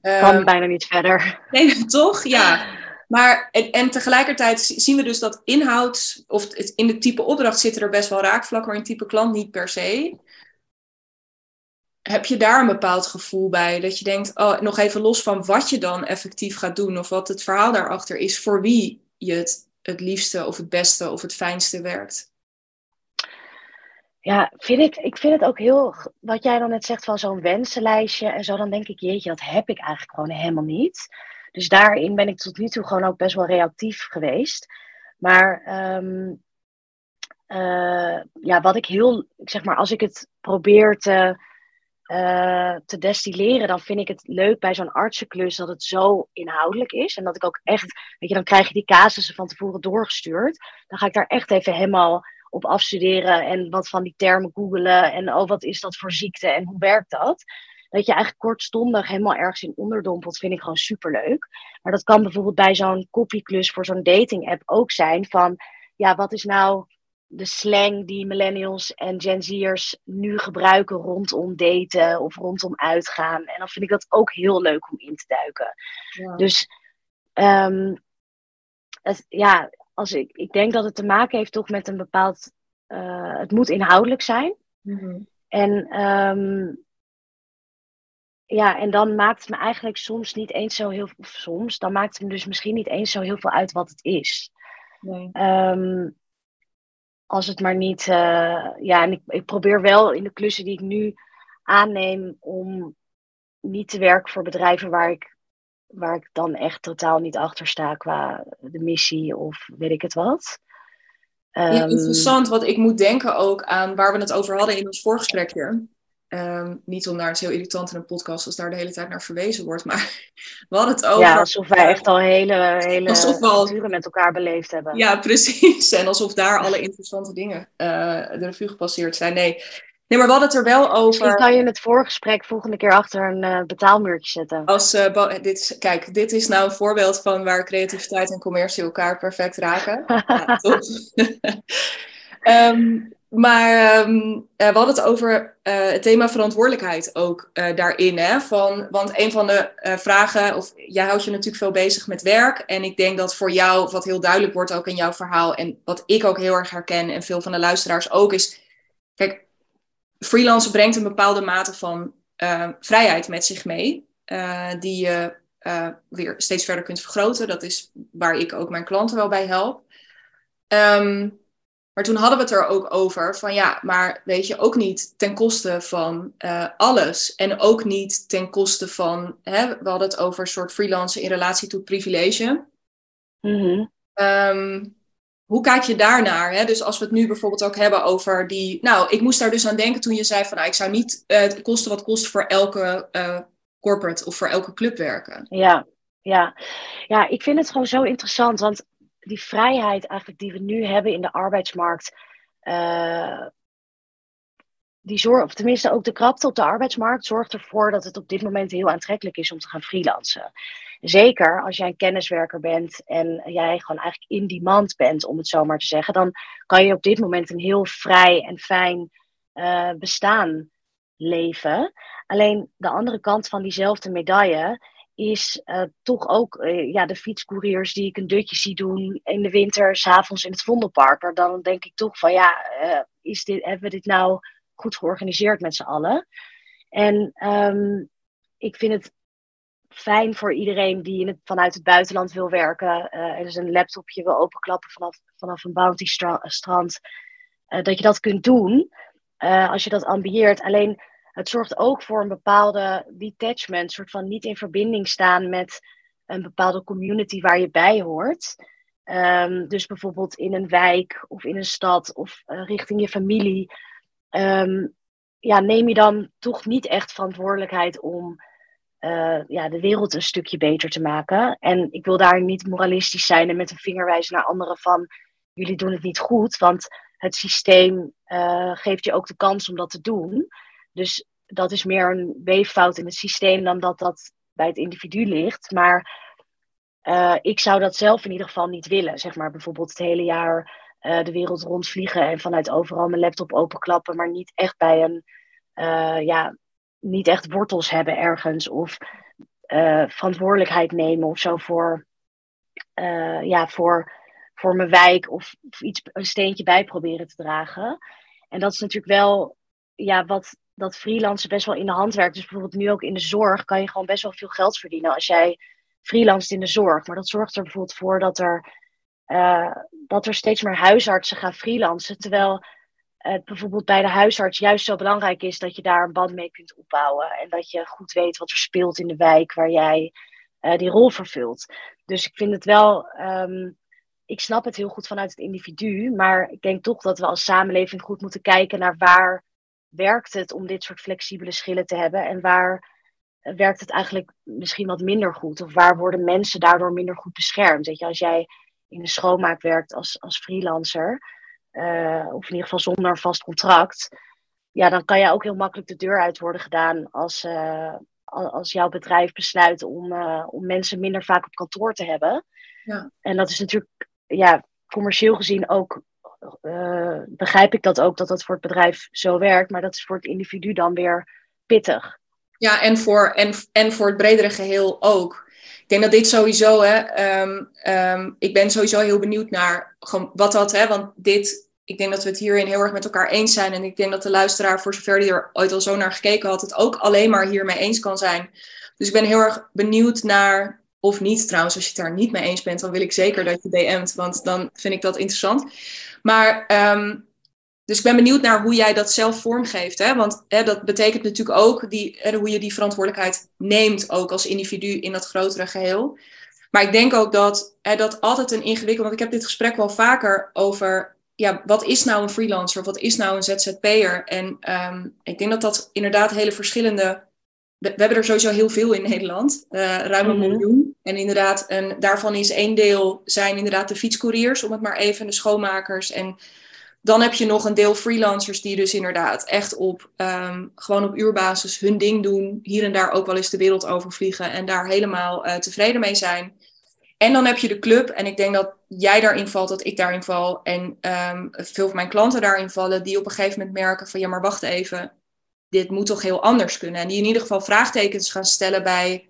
Kan um, bijna niet verder. Nee, toch? Ja. Maar, en, tegelijkertijd zien we dus dat inhoud, of in de type opdracht zitten er best wel raakvlakken, maar in type klant niet per se. Heb je daar een bepaald gevoel bij? Dat je denkt, oh, nog even los van wat je dan effectief gaat doen, of wat het verhaal daarachter is, voor wie je het het liefste of het beste of het fijnste werkt? Ja, vind ik, ik vind het ook heel, wat jij dan net zegt van zo'n wensenlijstje en zo, dan denk ik, jeetje, dat heb ik eigenlijk gewoon helemaal niet. Dus daarin ben ik tot nu toe gewoon ook best wel reactief geweest. Maar um, uh, ja, wat ik heel, zeg maar, als ik het probeer te, uh, te destilleren, dan vind ik het leuk bij zo'n artsenklus dat het zo inhoudelijk is. En dat ik ook echt, weet je, dan krijg je die casussen van tevoren doorgestuurd. Dan ga ik daar echt even helemaal op afstuderen en wat van die termen googelen. En oh, wat is dat voor ziekte en hoe werkt dat? Dat je eigenlijk kortstondig helemaal ergens in onderdompelt, vind ik gewoon superleuk. Maar dat kan bijvoorbeeld bij zo'n copyklus voor zo'n dating app ook zijn van, ja, wat is nou de slang die millennials en Gen Z'ers nu gebruiken rondom daten of rondom uitgaan. En dan vind ik dat ook heel leuk om in te duiken. Ja. Dus um, het, ja, als ik, ik denk dat het te maken heeft toch met een bepaald. Uh, het moet inhoudelijk zijn. Mhm. En ehm, ja, en dan maakt het me eigenlijk soms niet eens zo heel veel. Soms, dan maakt het me dus misschien niet eens zo heel veel uit wat het is. Nee. Ehm, als het maar niet. eh, ja, en ik, ik probeer wel in de klussen die ik nu aanneem om niet te werken voor bedrijven waar ik, waar ik dan echt totaal niet achter sta qua de missie of weet ik het wat. Ja, Ehm, interessant, want ik moet denken ook aan waar we het over hadden in ons voorgesprekje. Ehm, niet om naar het heel irritant in een podcast als daar de hele tijd naar verwezen wordt, maar we hadden het over. ja, alsof wij echt al hele, hele Alsof we al- uren met elkaar beleefd hebben. Ja, precies. En alsof daar alle interessante dingen eh, de revue gepasseerd zijn. Nee. nee, maar we hadden het er wel Misschien over. kan je in het voorgesprek volgende keer achter een eh, betaalmuurtje zetten. Als, eh, dit kijk, dit is nou een voorbeeld van waar creativiteit en commercie elkaar perfect raken. Ja, top. Maar ehm, eh, we hadden het over eh, het thema verantwoordelijkheid ook eh, daarin. Hè? Van, want een van de vragen, of jij houdt je natuurlijk veel bezig met werk. En ik denk dat voor jou, wat heel duidelijk wordt ook in jouw verhaal. En wat ik ook heel erg herken en veel van de luisteraars ook is. Kijk, freelancen brengt een bepaalde mate van vrijheid met zich mee. die je weer steeds verder kunt vergroten. Dat is waar ik ook mijn klanten wel bij help. Ehm, maar toen hadden we het er ook over van ja, maar weet je, ook niet ten koste van eh, alles. En ook niet ten koste van, hè, we hadden het over een soort freelancen in relatie tot privilege. Mhm. Ehm, hoe kijk je daarnaar? Hè? Dus als we het nu bijvoorbeeld ook hebben over die. Nou, ik moest daar dus aan denken toen je zei van nou, ik zou niet het kosten wat kost voor elke eh, corporate of voor elke club werken. Ja, ja. ja, ik vind het gewoon zo interessant, want die vrijheid eigenlijk die we nu hebben in de arbeidsmarkt, eh, die zorgt, of tenminste ook de krapte op de arbeidsmarkt, zorgt ervoor dat het op dit moment heel aantrekkelijk is om te gaan freelancen. Zeker als jij een kenniswerker bent en jij gewoon eigenlijk in demand bent, om het zo maar te zeggen, dan kan je op dit moment een heel vrij en fijn eh, bestaan leven. Alleen de andere kant van diezelfde medaille is eh, toch ook eh, ja, de fietscouriers die ik een dutje zie doen in de winter, s'avonds in het Vondelpark. Maar dan denk ik toch van ja, eh, is dit, hebben we dit nou goed georganiseerd met z'n allen? En ehm, ik vind het fijn voor iedereen die in vanuit het buitenland wil werken. en dus een laptopje wil openklappen vanaf, vanaf een bounty stra- strand. dat je dat kunt doen als je dat ambieert. Alleen het zorgt ook voor een bepaalde detachment, soort van niet in verbinding staan met een bepaalde community waar je bij hoort. Ehm, dus bijvoorbeeld in een wijk of in een stad of eh, richting je familie. Ehm, ja, neem je dan toch niet echt verantwoordelijkheid om eh, ja, de wereld een stukje beter te maken. En ik wil daar niet moralistisch zijn en met een vinger wijzen naar anderen van jullie doen het niet goed, want het systeem eh, geeft je ook de kans om dat te doen. Dus dat is meer een weeffout in het systeem dan dat dat bij het individu ligt. Maar eh, ik zou dat zelf in ieder geval niet willen. Zeg maar bijvoorbeeld het hele jaar eh, de wereld rondvliegen en vanuit overal mijn laptop openklappen, maar niet echt bij een, eh, ja, niet echt wortels hebben ergens of verantwoordelijkheid nemen of zo voor, ja, voor, voor mijn wijk of, of iets, een steentje bij proberen te dragen. En dat is natuurlijk wel ja, wat dat freelancen best wel in de hand werkt. Dus bijvoorbeeld nu ook in de zorg kan je gewoon best wel veel geld verdienen als jij freelanced in de zorg. Maar dat zorgt er bijvoorbeeld voor dat er, uh, dat er steeds meer huisartsen gaan freelancen. Terwijl het bijvoorbeeld bij de huisarts juist zo belangrijk is dat je daar een band mee kunt opbouwen. En dat je goed weet wat er speelt in de wijk waar jij uh, die rol vervult. Dus ik vind het wel. Um, ik snap het heel goed vanuit het individu. Maar ik denk toch dat we als samenleving goed moeten kijken naar waar werkt het om dit soort flexibele schillen te hebben. En waar werkt het eigenlijk misschien wat minder goed? Of waar worden mensen daardoor minder goed beschermd? Weet je, als jij in de schoonmaak werkt als, als freelancer, uh, of in ieder geval zonder een vast contract, ja, dan kan je ook heel makkelijk de deur uit worden gedaan als, uh, als jouw bedrijf besluit om, uh, om mensen minder vaak op kantoor te hebben. Ja. En dat is natuurlijk, ja, commercieel gezien ook, begrijp ik dat ook, dat dat voor het bedrijf zo werkt, maar dat is voor het individu dan weer pittig. Ja, en voor, en, en voor het bredere geheel ook. ik denk dat dit sowieso, hè, ehm, ehm, ik ben sowieso heel benieuwd naar wat dat, hè, want dit, ik denk dat we het hierin heel erg met elkaar eens zijn. En ik denk dat de luisteraar, voor zover die er ooit al zo naar gekeken had, het ook alleen maar hiermee eens kan zijn. Dus ik ben heel erg benieuwd naar, of niet trouwens, als je het daar niet mee eens bent, dan wil ik zeker dat je DM't, want dan vind ik dat interessant. Maar ehm, dus ik ben benieuwd naar hoe jij dat zelf vormgeeft. Hè? Want hè, dat betekent natuurlijk ook die, hè, hoe je die verantwoordelijkheid neemt, ook als individu in dat grotere geheel. Maar ik denk ook dat hè, dat altijd een ingewikkeld, want ik heb dit gesprek wel vaker over, ja, wat is nou een freelancer of wat is nou een ZZP'er? En um, ik denk dat dat inderdaad hele verschillende, we, hebben er sowieso heel veel in Nederland, uh, ruim een mhm. miljoen. En inderdaad, daarvan is één deel zijn inderdaad de fietscouriers, om het maar even, de schoonmakers en dan heb je nog een deel freelancers die dus inderdaad echt op um, gewoon op uurbasis hun ding doen. Hier en daar ook wel eens de wereld overvliegen en daar helemaal uh, tevreden mee zijn. En dan heb je de club. En ik denk dat jij daarin valt, dat ik daarin val. En um, veel van mijn klanten daarin vallen, die op een gegeven moment merken van ja, maar wacht even. Dit moet toch heel anders kunnen. En die in ieder geval vraagtekens gaan stellen bij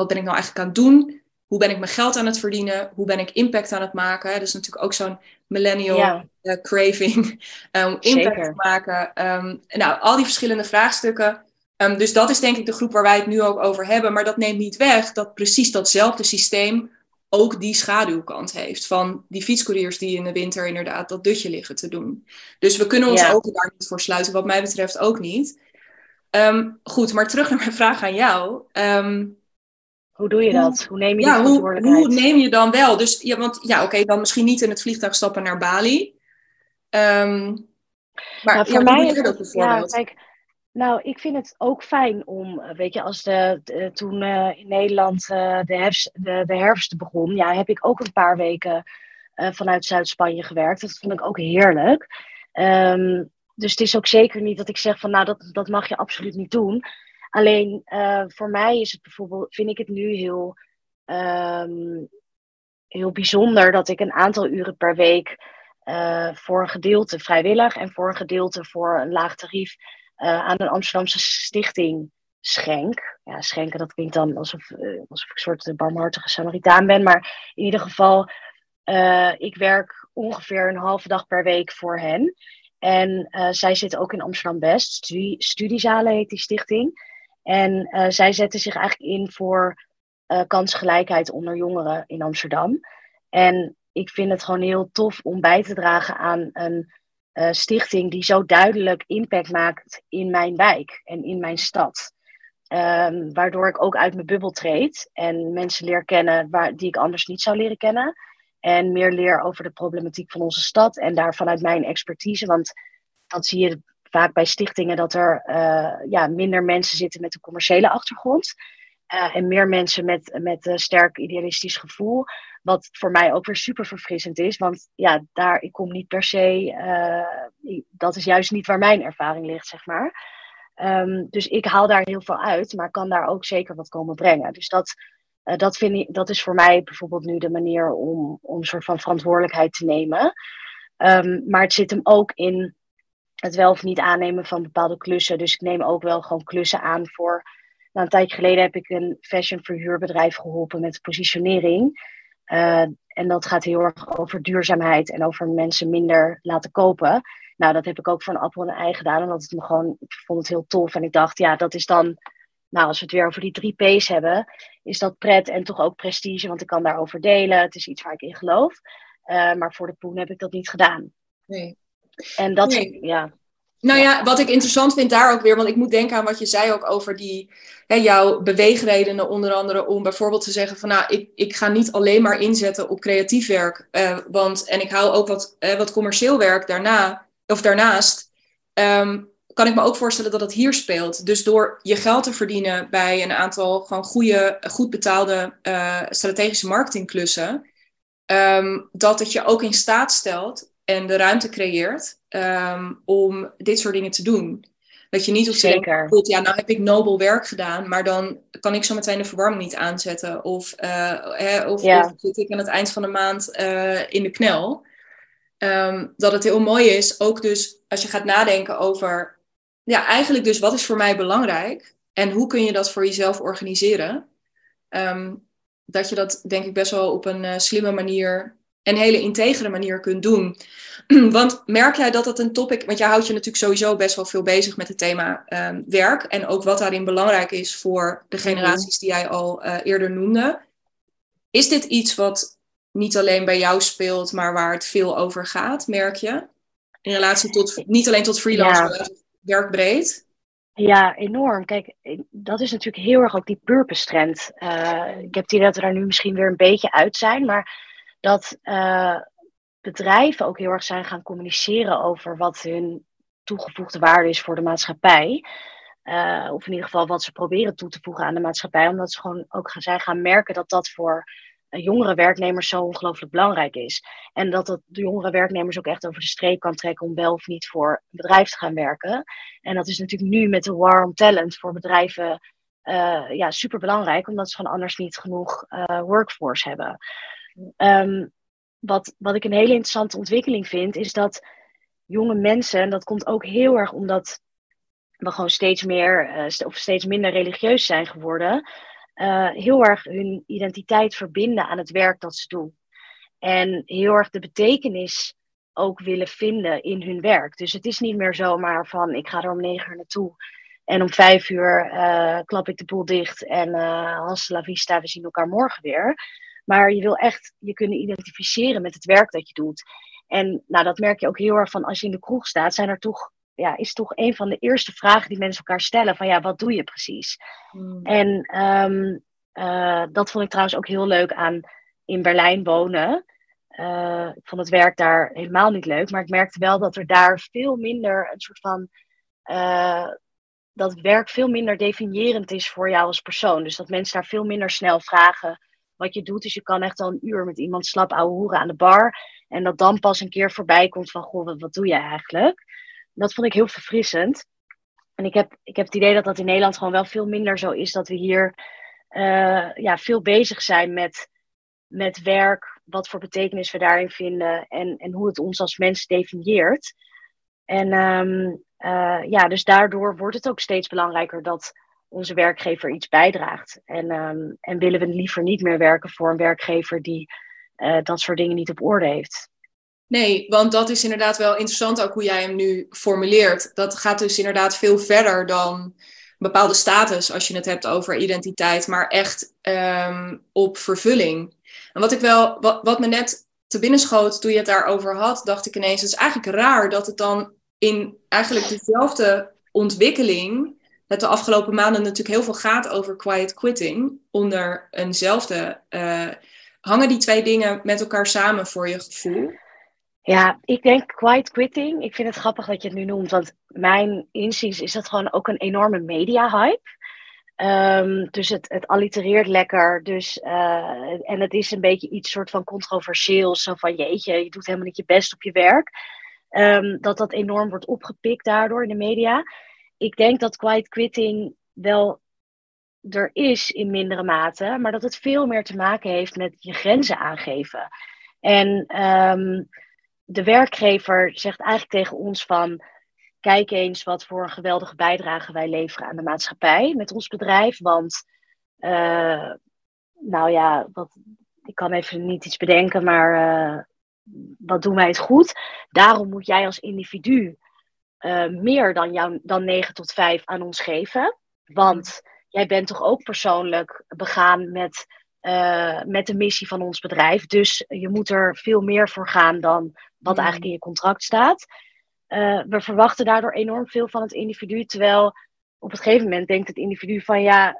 wat ben ik nou eigenlijk aan het doen? Hoe ben ik mijn geld aan het verdienen? Hoe ben ik impact aan het maken? Dat is natuurlijk ook zo'n millennial eh, craving um, impact te maken. Um, nou, al die verschillende vraagstukken. Um, dus dat is denk ik de groep waar wij het nu ook over hebben. Maar dat neemt niet weg dat precies datzelfde systeem ook die schaduwkant heeft. Van die fietscouriers die in de winter inderdaad dat dutje liggen te doen. Dus we kunnen ons ook daar niet voor sluiten, wat mij betreft ook niet. goed, maar terug naar mijn vraag aan jou. Hoe doe je dat? Hoe neem je ja, die verantwoordelijkheid? Hoe, hoe neem je dan wel? Dus ja, want ja, oké, dan misschien niet in het vliegtuig stappen naar Bali. Um, maar nou, voor mij is dat Ja, kijk, nou, ik vind het ook fijn om, eh, weet je, als de, toen uh, in Nederland uh, de, herfst, de, de herfst begon, ja, heb ik ook een paar weken uh, vanuit Zuid-Spanje gewerkt. Dat vond ik ook heerlijk. Um, dus het is ook zeker niet dat ik zeg van, nou, dat, dat mag je absoluut niet doen. Alleen uh, voor mij is het bijvoorbeeld, vind ik het nu heel, um, heel bijzonder dat ik een aantal uren per week uh, voor een gedeelte vrijwillig en voor een gedeelte voor een laag tarief uh, aan een Amsterdamse stichting schenk. Ja, schenken, dat klinkt dan alsof, alsof ik een soort barmhartige Samaritaan ben. Maar in ieder geval, ik werk ongeveer een halve dag per week voor hen. En zij zitten ook in Amsterdam Best. Studie, studiezalen heet die stichting. En uh, zij zetten zich eigenlijk in voor uh, kansgelijkheid onder jongeren in Amsterdam. En ik vind het gewoon heel tof om bij te dragen aan een uh, stichting die zo duidelijk impact maakt in mijn wijk en in mijn stad. Um, waardoor ik ook uit mijn bubbel treed en mensen leer kennen waar, die ik anders niet zou leren kennen. En meer leer over de problematiek van onze stad en daar vanuit mijn expertise. Want dat zie je vaak bij stichtingen dat er uh, ja, minder mensen zitten met een commerciële achtergrond. Uh, en meer mensen met, met een sterk idealistisch gevoel. Wat voor mij ook weer super verfrissend is. Want ja, daar, ik kom niet per se. Uh, dat is juist niet waar mijn ervaring ligt, zeg maar. Um, dus ik haal daar heel veel uit, maar kan daar ook zeker wat komen brengen. Dus dat, dat, vind ik, dat is voor mij bijvoorbeeld nu de manier om, om een soort van verantwoordelijkheid te nemen. Um, maar het zit hem ook in het wel of niet aannemen van bepaalde klussen. Dus ik neem ook wel gewoon klussen aan voor. Nou, een tijdje geleden heb ik een fashion verhuurbedrijf geholpen met positionering. Uh, en dat gaat heel erg over duurzaamheid en over mensen minder laten kopen. Nou, dat heb ik ook voor een appel en een ei gedaan. Omdat het me gewoon, ik vond het heel tof. En ik dacht, ja, dat is dan, nou, als we het weer over die drie P's hebben, is dat pret en toch ook prestige. Want ik kan daarover delen. Het is iets waar ik in geloof. Uh, maar voor de poen heb ik dat niet gedaan. Nee. En dat, ja. Nou ja, wat ik interessant vind daar ook weer, want ik moet denken aan wat je zei ook over die, hè, jouw beweegredenen, onder andere om bijvoorbeeld te zeggen van nou, ik, ik ga niet alleen maar inzetten op creatief werk, uh, want en ik hou ook wat, uh, wat commercieel werk daarna, of daarnaast, um, kan ik me ook voorstellen dat het hier speelt. Dus door je geld te verdienen bij een aantal gewoon goede, goed betaalde uh, strategische marketingklussen, um, dat het je ook in staat stelt en de ruimte creëert um, om dit soort dingen te doen. Dat je niet op Zeker. Denkt, ja, nou heb ik nobel werk gedaan, maar dan kan ik zo meteen de verwarming niet aanzetten. Of, uh, hè, of, ja. of, zit ik aan het eind van de maand uh, in de knel. Um, dat het heel mooi is, ook dus als je gaat nadenken over, ja, eigenlijk dus wat is voor mij belangrijk en hoe kun je dat voor jezelf organiseren. Um, dat je dat denk ik best wel op een slimme manier en hele integere manier kunt doen. want merk jij dat dat een topic, want jij houdt je natuurlijk sowieso best wel veel bezig met het thema um, werk en ook wat daarin belangrijk is voor de mhm. generaties die jij al eerder noemde. Is dit iets wat niet alleen bij jou speelt, maar waar het veel over gaat, merk je? In relatie tot, niet alleen tot freelance, maar werkbreed? Ja, enorm. Kijk, dat is natuurlijk heel erg ook die purpose trend. Uh, ik heb het idee dat we daar nu misschien weer een beetje uit zijn, maar dat uh, bedrijven ook heel erg zijn gaan communiceren over wat hun toegevoegde waarde is voor de maatschappij. Uh, of in ieder geval wat ze proberen toe te voegen aan de maatschappij, omdat ze gewoon ook gaan, zijn gaan merken dat dat voor jongere werknemers zo ongelooflijk belangrijk is. En dat het de jongere werknemers ook echt over de streep kan trekken om wel of niet voor een bedrijf te gaan werken. En dat is natuurlijk nu met de war on talent voor bedrijven uh, ja, super belangrijk, omdat ze gewoon anders niet genoeg workforce hebben. Um, wat, wat ik een hele interessante ontwikkeling vind, is dat jonge mensen, en dat komt ook heel erg omdat we gewoon steeds meer uh, of steeds minder religieus zijn geworden, uh, heel erg hun identiteit verbinden aan het werk dat ze doen. En heel erg de betekenis ook willen vinden in hun werk. Dus het is niet meer zomaar van ik ga er om negen uur naartoe en om vijf uur uh, klap ik de boel dicht en uh, hasta la vista, we zien elkaar morgen weer. Maar je wil echt je kunnen identificeren met het werk dat je doet. En nou, dat merk je ook heel erg van als je in de kroeg staat, zijn er toch ja, is toch een van de eerste vragen die mensen elkaar stellen: van ja, wat doe je precies? Hmm. En um, uh, dat vond ik trouwens ook heel leuk aan in Berlijn wonen. Uh, ik vond het werk daar helemaal niet leuk, maar ik merkte wel dat er daar veel minder een soort van. Uh, dat werk veel minder definiërend is voor jou als persoon. Dus dat mensen daar veel minder snel vragen wat je doet. Dus je kan echt al een uur met iemand slap ouwe hoeren aan de bar. En dat dan pas een keer voorbij komt van, goh, wat, wat doe je eigenlijk? dat vond ik heel verfrissend. En ik heb, ik heb het idee dat dat in Nederland gewoon wel veel minder zo is. Dat we hier uh, ja, veel bezig zijn met, met werk, wat voor betekenis we daarin vinden en, en hoe het ons als mens definieert. En um, uh, ja, dus daardoor wordt het ook steeds belangrijker dat onze werkgever iets bijdraagt. En, um, en willen we liever niet meer werken voor een werkgever die uh, dat soort dingen niet op orde heeft. Nee, want dat is inderdaad wel interessant ook hoe jij hem nu formuleert. Dat gaat dus inderdaad veel verder dan een bepaalde status als je het hebt over identiteit, maar echt um, op vervulling. En wat ik wel, wat, wat me net te binnen schoot toen je het daarover had, dacht ik ineens, het is eigenlijk raar dat het dan in eigenlijk dezelfde ontwikkeling, het de afgelopen maanden natuurlijk heel veel gaat over quiet quitting, onder eenzelfde, uh, hangen die twee dingen met elkaar samen voor je gevoel? Ja, ik denk quiet quitting. Ik vind het grappig dat je het nu noemt, want mijn inziens is dat gewoon ook een enorme media-hype. Um, dus het, het allitereert lekker. Dus, uh, en het is een beetje iets soort van controversieels. Zo van jeetje, je doet helemaal niet je best op je werk. Um, dat dat enorm wordt opgepikt daardoor in de media. Ik denk dat quiet quitting wel er is in mindere mate, maar dat het veel meer te maken heeft met je grenzen aangeven. En um, de werkgever zegt eigenlijk tegen ons van kijk eens wat voor een geweldige bijdrage wij leveren aan de maatschappij met ons bedrijf. Want, uh, nou ja, wat, ik kan even niet iets bedenken, maar uh, wat doen wij het goed? Daarom moet jij als individu uh, meer dan, jou, dan 9 tot 5 aan ons geven. Want jij bent toch ook persoonlijk begaan met, met de missie van ons bedrijf. Dus je moet er veel meer voor gaan dan wat mm. eigenlijk in je contract staat. Uh, we verwachten daardoor enorm veel van het individu, terwijl op een gegeven moment denkt het individu van ja,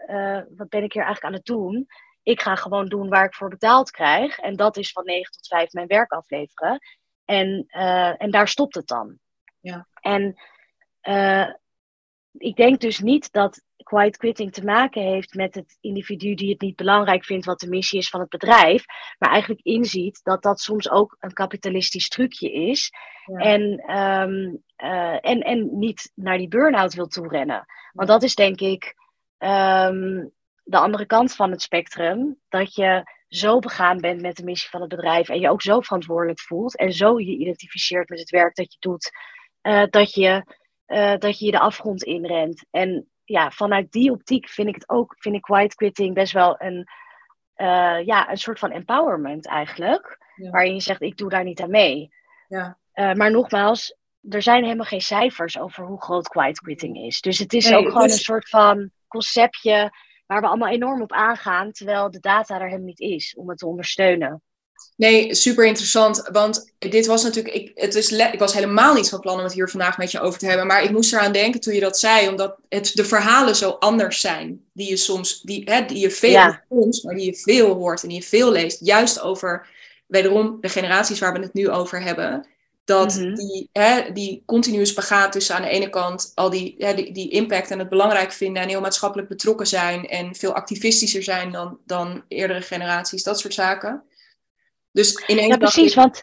wat ben ik hier eigenlijk aan het doen? Ik ga gewoon doen waar ik voor betaald krijg. En dat is van 9 tot 5 mijn werk afleveren. En, en daar stopt het dan. Ja. En ik denk dus niet dat quiet quitting te maken heeft met het individu die het niet belangrijk vindt wat de missie is van het bedrijf, maar eigenlijk inziet dat dat soms ook een kapitalistisch trucje is en, um, uh, en, en niet naar die burn-out wil toerennen. Want dat is denk ik um, de andere kant van het spectrum, dat je zo begaan bent met de missie van het bedrijf en je ook zo verantwoordelijk voelt en zo je identificeert met het werk dat je doet, uh, dat je uh, dat je de afgrond inrent. En ja, vanuit die optiek vind ik het ook, vind ik quiet quitting best wel een, eh, ja, een soort van empowerment eigenlijk. Waarin je zegt, ik doe daar niet aan mee. Ja. Maar nogmaals, er zijn helemaal geen cijfers over hoe groot quiet quitting is. Dus het is ook gewoon een soort van conceptje waar we allemaal enorm op aangaan, terwijl de data er helemaal niet is om het te ondersteunen. Nee, super interessant. Want dit was natuurlijk. Ik, het is ik was helemaal niet van plan om het hier vandaag met je over te hebben. Maar ik moest eraan denken toen je dat zei, omdat het, de verhalen zo anders zijn. Die je soms, die, hè, die je veel ja. soms, maar die je veel hoort en die je veel leest. Juist over, wederom, de generaties waar we het nu over hebben. Dat mm -hmm. die, hè, die continue spagaat tussen aan de ene kant al die, hè, die, die impact en het belangrijk vinden en heel maatschappelijk betrokken zijn en veel activistischer zijn dan, dan eerdere generaties, dat soort zaken. Dus ineens ja, precies, want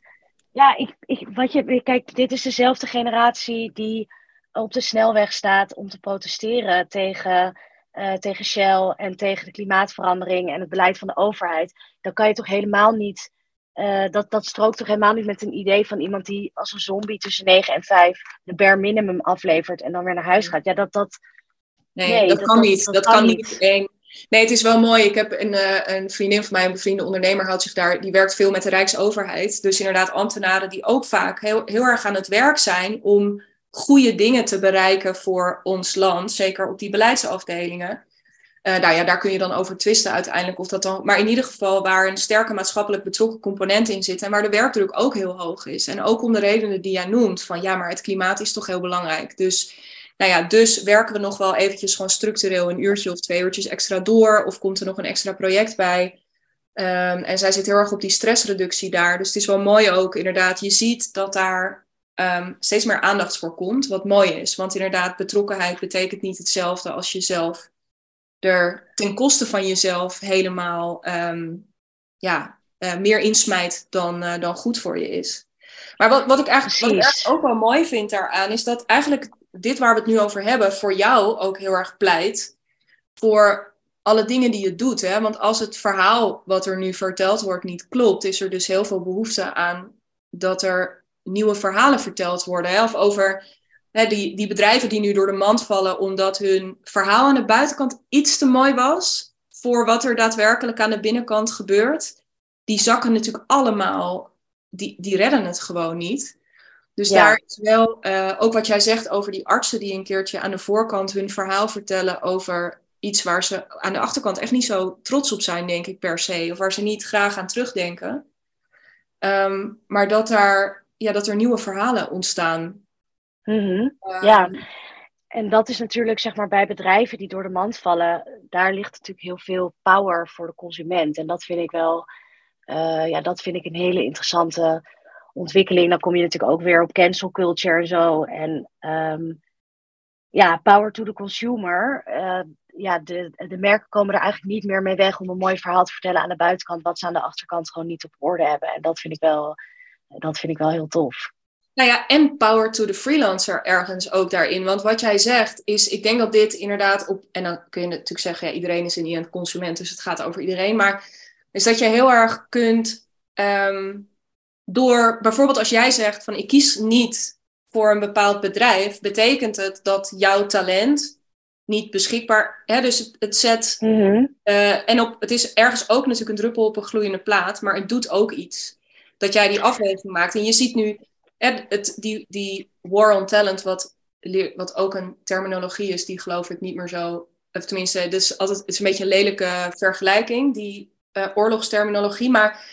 ja, ik, ik, wat je, kijk, dit is dezelfde generatie die op de snelweg staat om te protesteren tegen, uh, tegen Shell en tegen de klimaatverandering en het beleid van de overheid. Dan kan je toch helemaal niet uh, dat, dat strookt toch helemaal niet met een idee van iemand die als een zombie tussen 9 en 5 de bare minimum aflevert en dan weer naar huis gaat. Ja, dat. dat nee, nee dat, dat, kan niet. Dat, kan, niet. Nee, het is wel mooi. Ik heb een, uh, een vriendin van mij, een bevriende ondernemer, houdt zich daar, die werkt veel met de Rijksoverheid. Dus inderdaad, ambtenaren die ook vaak heel, heel erg aan het werk zijn om goede dingen te bereiken voor ons land, zeker op die beleidsafdelingen. Uh, nou ja, daar kun je dan over twisten uiteindelijk of dat dan. Maar in ieder geval waar een sterke maatschappelijk betrokken component in zit en waar de werkdruk ook heel hoog is. En ook om de redenen die jij noemt, van ja, maar het klimaat is toch heel belangrijk. Dus, nou ja, dus werken we nog wel eventjes gewoon structureel een uurtje of twee uurtjes extra door, of komt er nog een extra project bij. Um, en zij zit heel erg op die stressreductie daar. Dus het is wel mooi ook, inderdaad. Je ziet dat daar um, steeds meer aandacht voor komt, wat mooi is. Want inderdaad, betrokkenheid betekent niet hetzelfde als jezelf er ten koste van jezelf helemaal um, ja, uh, meer insmijt dan, uh, dan goed voor je is. Maar wat, wat, ik eigenlijk, wat ik ook wel mooi vind daaraan, is dat eigenlijk dit waar we het nu over hebben, voor jou ook heel erg pleit voor alle dingen die je doet. Hè? Want als het verhaal wat er nu verteld wordt niet klopt, is er dus heel veel behoefte aan dat er nieuwe verhalen verteld worden. Hè? Of over die, die bedrijven die nu door de mand vallen omdat hun verhaal aan de buitenkant iets te mooi was voor wat er daadwerkelijk aan de binnenkant gebeurt, die zakken natuurlijk allemaal, die, die redden het gewoon niet. Dus daar is wel, uh, ook wat jij zegt over die artsen die een keertje aan de voorkant hun verhaal vertellen over iets waar ze aan de achterkant echt niet zo trots op zijn, denk ik per se, of waar ze niet graag aan terugdenken. Um, maar dat, daar, ja, dat er nieuwe verhalen ontstaan Mm ja, en dat is natuurlijk zeg maar bij bedrijven die door de mand vallen, daar ligt natuurlijk heel veel power voor de consument. En dat vind ik wel, uh, ja, dat vind ik een hele interessante ontwikkeling. Dan kom je natuurlijk ook weer op cancel culture en zo. En um, ja, power to the consumer. Uh, ja, de, de merken komen er eigenlijk niet meer mee weg om een mooi verhaal te vertellen aan de buitenkant, wat ze aan de achterkant gewoon niet op orde hebben. En dat vind ik wel, dat vind ik wel heel tof. Nou ja, en power to the freelancer ergens ook daarin. Want wat jij zegt is, ik denk dat dit inderdaad op, en dan kun je natuurlijk zeggen, ja, iedereen is een consument, dus het gaat over iedereen. Maar is dat je heel erg kunt, um, door bijvoorbeeld als jij zegt van ik kies niet voor een bepaald bedrijf, betekent het dat jouw talent niet beschikbaar, hè, dus het, het zet, mm uh, en op, het is ergens ook natuurlijk een druppel op een gloeiende plaat, maar het doet ook iets. Dat jij die afweging maakt. En je ziet nu, het, die, die war on talent, wat, wat ook een terminologie is die geloof ik niet meer zo. Of tenminste, dus altijd, het is een beetje een lelijke vergelijking, die uh, oorlogsterminologie. Maar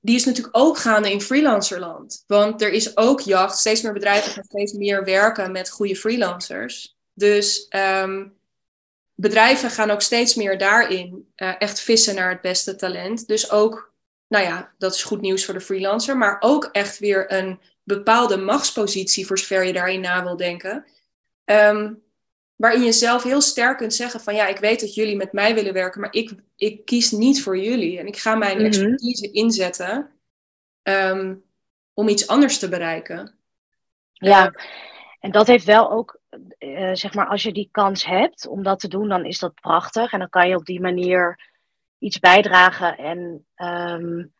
die is natuurlijk ook gaande in freelancerland. Want er is ook jacht. Steeds meer bedrijven gaan steeds meer werken met goede freelancers. Dus um, bedrijven gaan ook steeds meer daarin uh, echt vissen naar het beste talent. Dus ook, nou ja, dat is goed nieuws voor de freelancer. Maar ook echt weer een bepaalde machtspositie, voor zover je daarin na wil denken. Um, waarin je zelf heel sterk kunt zeggen van ja, ik weet dat jullie met mij willen werken, maar ik, ik kies niet voor jullie. En ik ga mijn mhm. expertise inzetten um, om iets anders te bereiken. Ja, en dat heeft wel ook, uh, zeg maar, als je die kans hebt om dat te doen, dan is dat prachtig. En dan kan je op die manier iets bijdragen en um,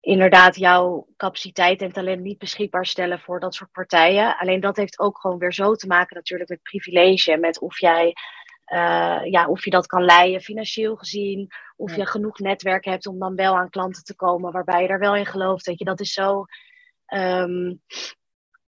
inderdaad jouw capaciteit en talent niet beschikbaar stellen voor dat soort partijen. Alleen dat heeft ook gewoon weer zo te maken natuurlijk met privilege. Met of jij ja, of je dat kan leiden financieel gezien. Of je genoeg netwerk hebt om dan wel aan klanten te komen waarbij je er wel in gelooft. Weet je, dat is zo. Ehm,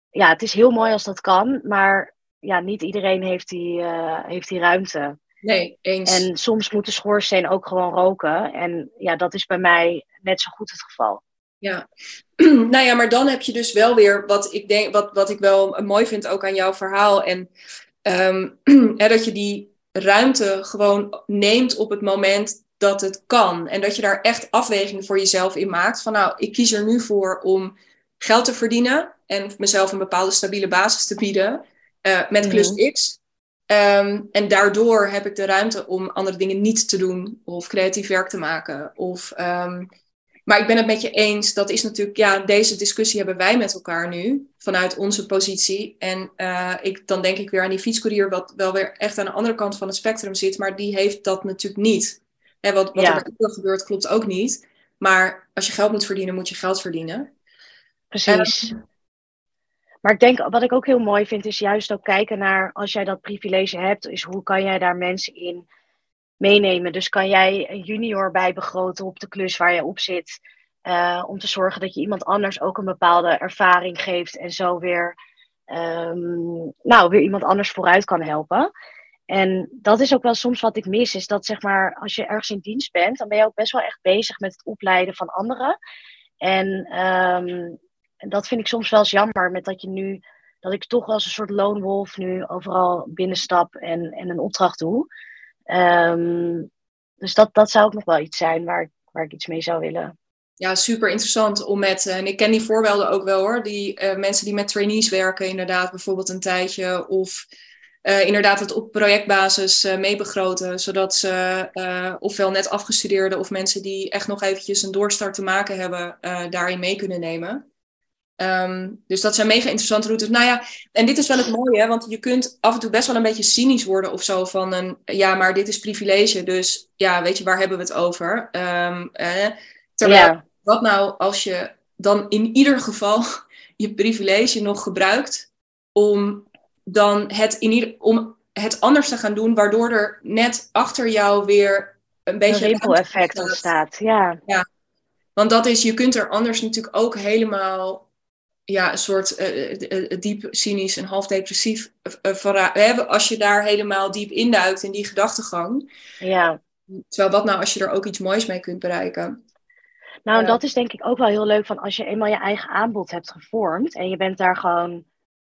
ja, het is heel mooi als dat kan, maar ja, niet iedereen heeft die, heeft die ruimte. Nee, eens. En soms moet de schoorsteen ook gewoon roken. En ja, dat is bij mij net zo goed het geval. Ja, nou ja, maar dan heb je dus wel weer wat ik denk, wat, wat ik wel mooi vind ook aan jouw verhaal. En um, dat je die ruimte gewoon neemt op het moment dat het kan. En dat je daar echt afwegingen voor jezelf in maakt. Van nou, ik kies er nu voor om geld te verdienen en mezelf een bepaalde stabiele basis te bieden uh, met klus mhm. X. Um, en daardoor heb ik de ruimte om andere dingen niet te doen of creatief werk te maken. Of, um, maar ik ben het met je eens, dat is natuurlijk, ja, deze discussie hebben wij met elkaar nu, vanuit onze positie. En uh, ik, dan denk ik weer aan die fietscourier, wat wel weer echt aan de andere kant van het spectrum zit, maar die heeft dat natuurlijk niet. En wat, wat ja. er bij gebeurt, klopt ook niet. Maar als je geld moet verdienen, moet je geld verdienen. Precies. Maar ik denk, wat ik ook heel mooi vind, is juist ook kijken naar, als jij dat privilege hebt, is hoe kan jij daar mensen in meenemen. Dus kan jij een junior bijbegroten op de klus waar je op zit, uh, om te zorgen dat je iemand anders ook een bepaalde ervaring geeft en zo weer, um, nou, weer iemand anders vooruit kan helpen. En dat is ook wel soms wat ik mis, is dat zeg maar, als je ergens in dienst bent, dan ben je ook best wel echt bezig met het opleiden van anderen. En um, en dat vind ik soms wel eens jammer, met dat je nu, dat ik toch als een soort lone wolf nu overal binnenstap en, en een opdracht doe. Um, dus dat, dat zou ook nog wel iets zijn waar waar ik iets mee zou willen. Ja, super interessant om met, en ik ken die voorbeelden ook wel hoor, die uh, mensen die met trainees werken, inderdaad, bijvoorbeeld een tijdje, of uh, inderdaad het op projectbasis uh, meebegroten, zodat ze ofwel net afgestudeerden of mensen die echt nog eventjes een doorstart te maken hebben, daarin mee kunnen nemen. Um, dus dat zijn mega interessante routes. Nou ja, en dit is wel het mooie, want je kunt af en toe best wel een beetje cynisch worden of zo van een, ja, maar dit is privilege, dus ja, weet je, waar hebben we het over? Um, eh, terwijl, wat nou als je dan in ieder geval je privilege nog gebruikt om dan het, in ieder, om het anders te gaan doen, waardoor er net achter jou weer een beetje... Een effect ontstaat, ja. ja. Want dat is, je kunt er anders natuurlijk ook helemaal ja, een soort uh, diep cynisch en half depressief hebben als je daar helemaal diep induikt in die gedachtegang. Ja. Terwijl wat nou als je er ook iets moois mee kunt bereiken? Nou, dat is denk ik ook wel heel leuk van als je eenmaal je eigen aanbod hebt gevormd en je bent daar gewoon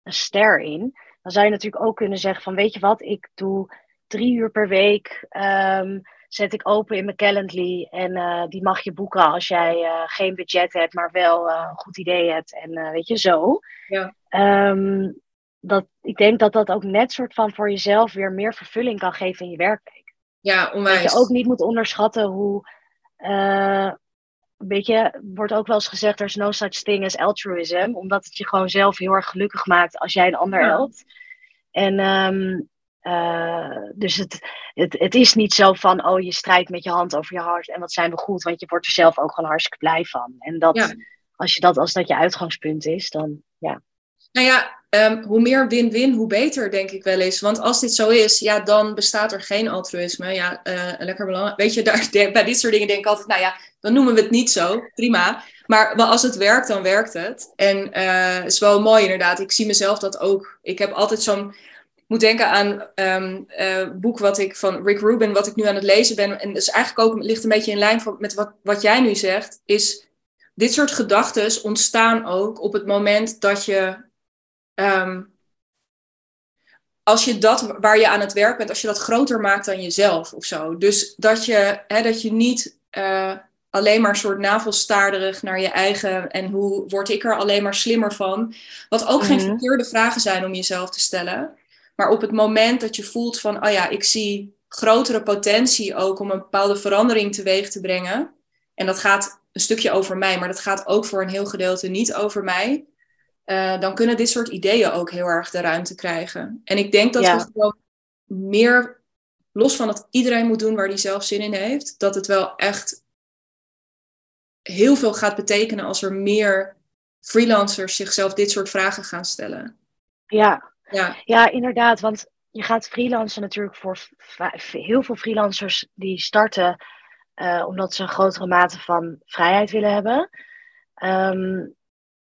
een ster in, dan zou je natuurlijk ook kunnen zeggen van weet je wat, ik doe drie uur per week um, zet ik open in mijn Calendly. En uh, die mag je boeken als jij uh, geen budget hebt, maar wel uh, een goed idee hebt. En weet je, zo. Ja. Um, dat, ik denk dat dat ook net soort van voor jezelf weer meer vervulling kan geven in je werkweek. Ja, onwijs. Dat je ook niet moet onderschatten hoe... Weet je, wordt ook wel eens gezegd, er is no such thing as altruism. Omdat het je gewoon zelf heel erg gelukkig maakt als jij een ander ja. helpt. En um, uh, dus het, het, het is niet zo van, oh, je strijdt met je hand over je hart en wat zijn we goed, want je wordt er zelf ook gewoon hartstikke blij van. En dat, als, je dat, als dat je uitgangspunt is, dan ja. Nou ja, um, hoe meer win-win, hoe beter, denk ik wel eens. Want als dit zo is, ja, dan bestaat er geen altruïsme. Ja, uh, lekker belangrijk. Weet je, daar, bij dit soort dingen denk ik altijd, nou ja, dan noemen we het niet zo. Prima. Maar, maar als het werkt, dan werkt het. En uh, het is wel mooi inderdaad. Ik zie mezelf dat ook. Ik heb altijd zo'n moet denken aan um, uh, boek wat ik van Rick Rubin, wat ik nu aan het lezen ben. En dus eigenlijk ook ligt een beetje in lijn met wat, wat jij nu zegt. Is dit soort gedachten ontstaan ook op het moment dat je. Um, als je dat waar je aan het werk bent, als je dat groter maakt dan jezelf of zo. Dus dat je, hè, dat je niet uh, alleen maar soort navelstaarderig naar je eigen en hoe word ik er alleen maar slimmer van. Wat ook geen mhm. verkeerde vragen zijn om jezelf te stellen. Maar op het moment dat je voelt van, oh ja, ik zie grotere potentie ook om een bepaalde verandering teweeg te brengen. En dat gaat een stukje over mij, maar dat gaat ook voor een heel gedeelte niet over mij. Uh, dan kunnen dit soort ideeën ook heel erg de ruimte krijgen. En ik denk dat we gewoon meer, los van dat iedereen moet doen waar hij zelf zin in heeft, dat het wel echt heel veel gaat betekenen als er meer freelancers zichzelf dit soort vragen gaan stellen. Ja, ja. ja, inderdaad. Want je gaat freelancen natuurlijk voor heel veel freelancers die starten uh, omdat ze een grotere mate van vrijheid willen hebben. Ehm,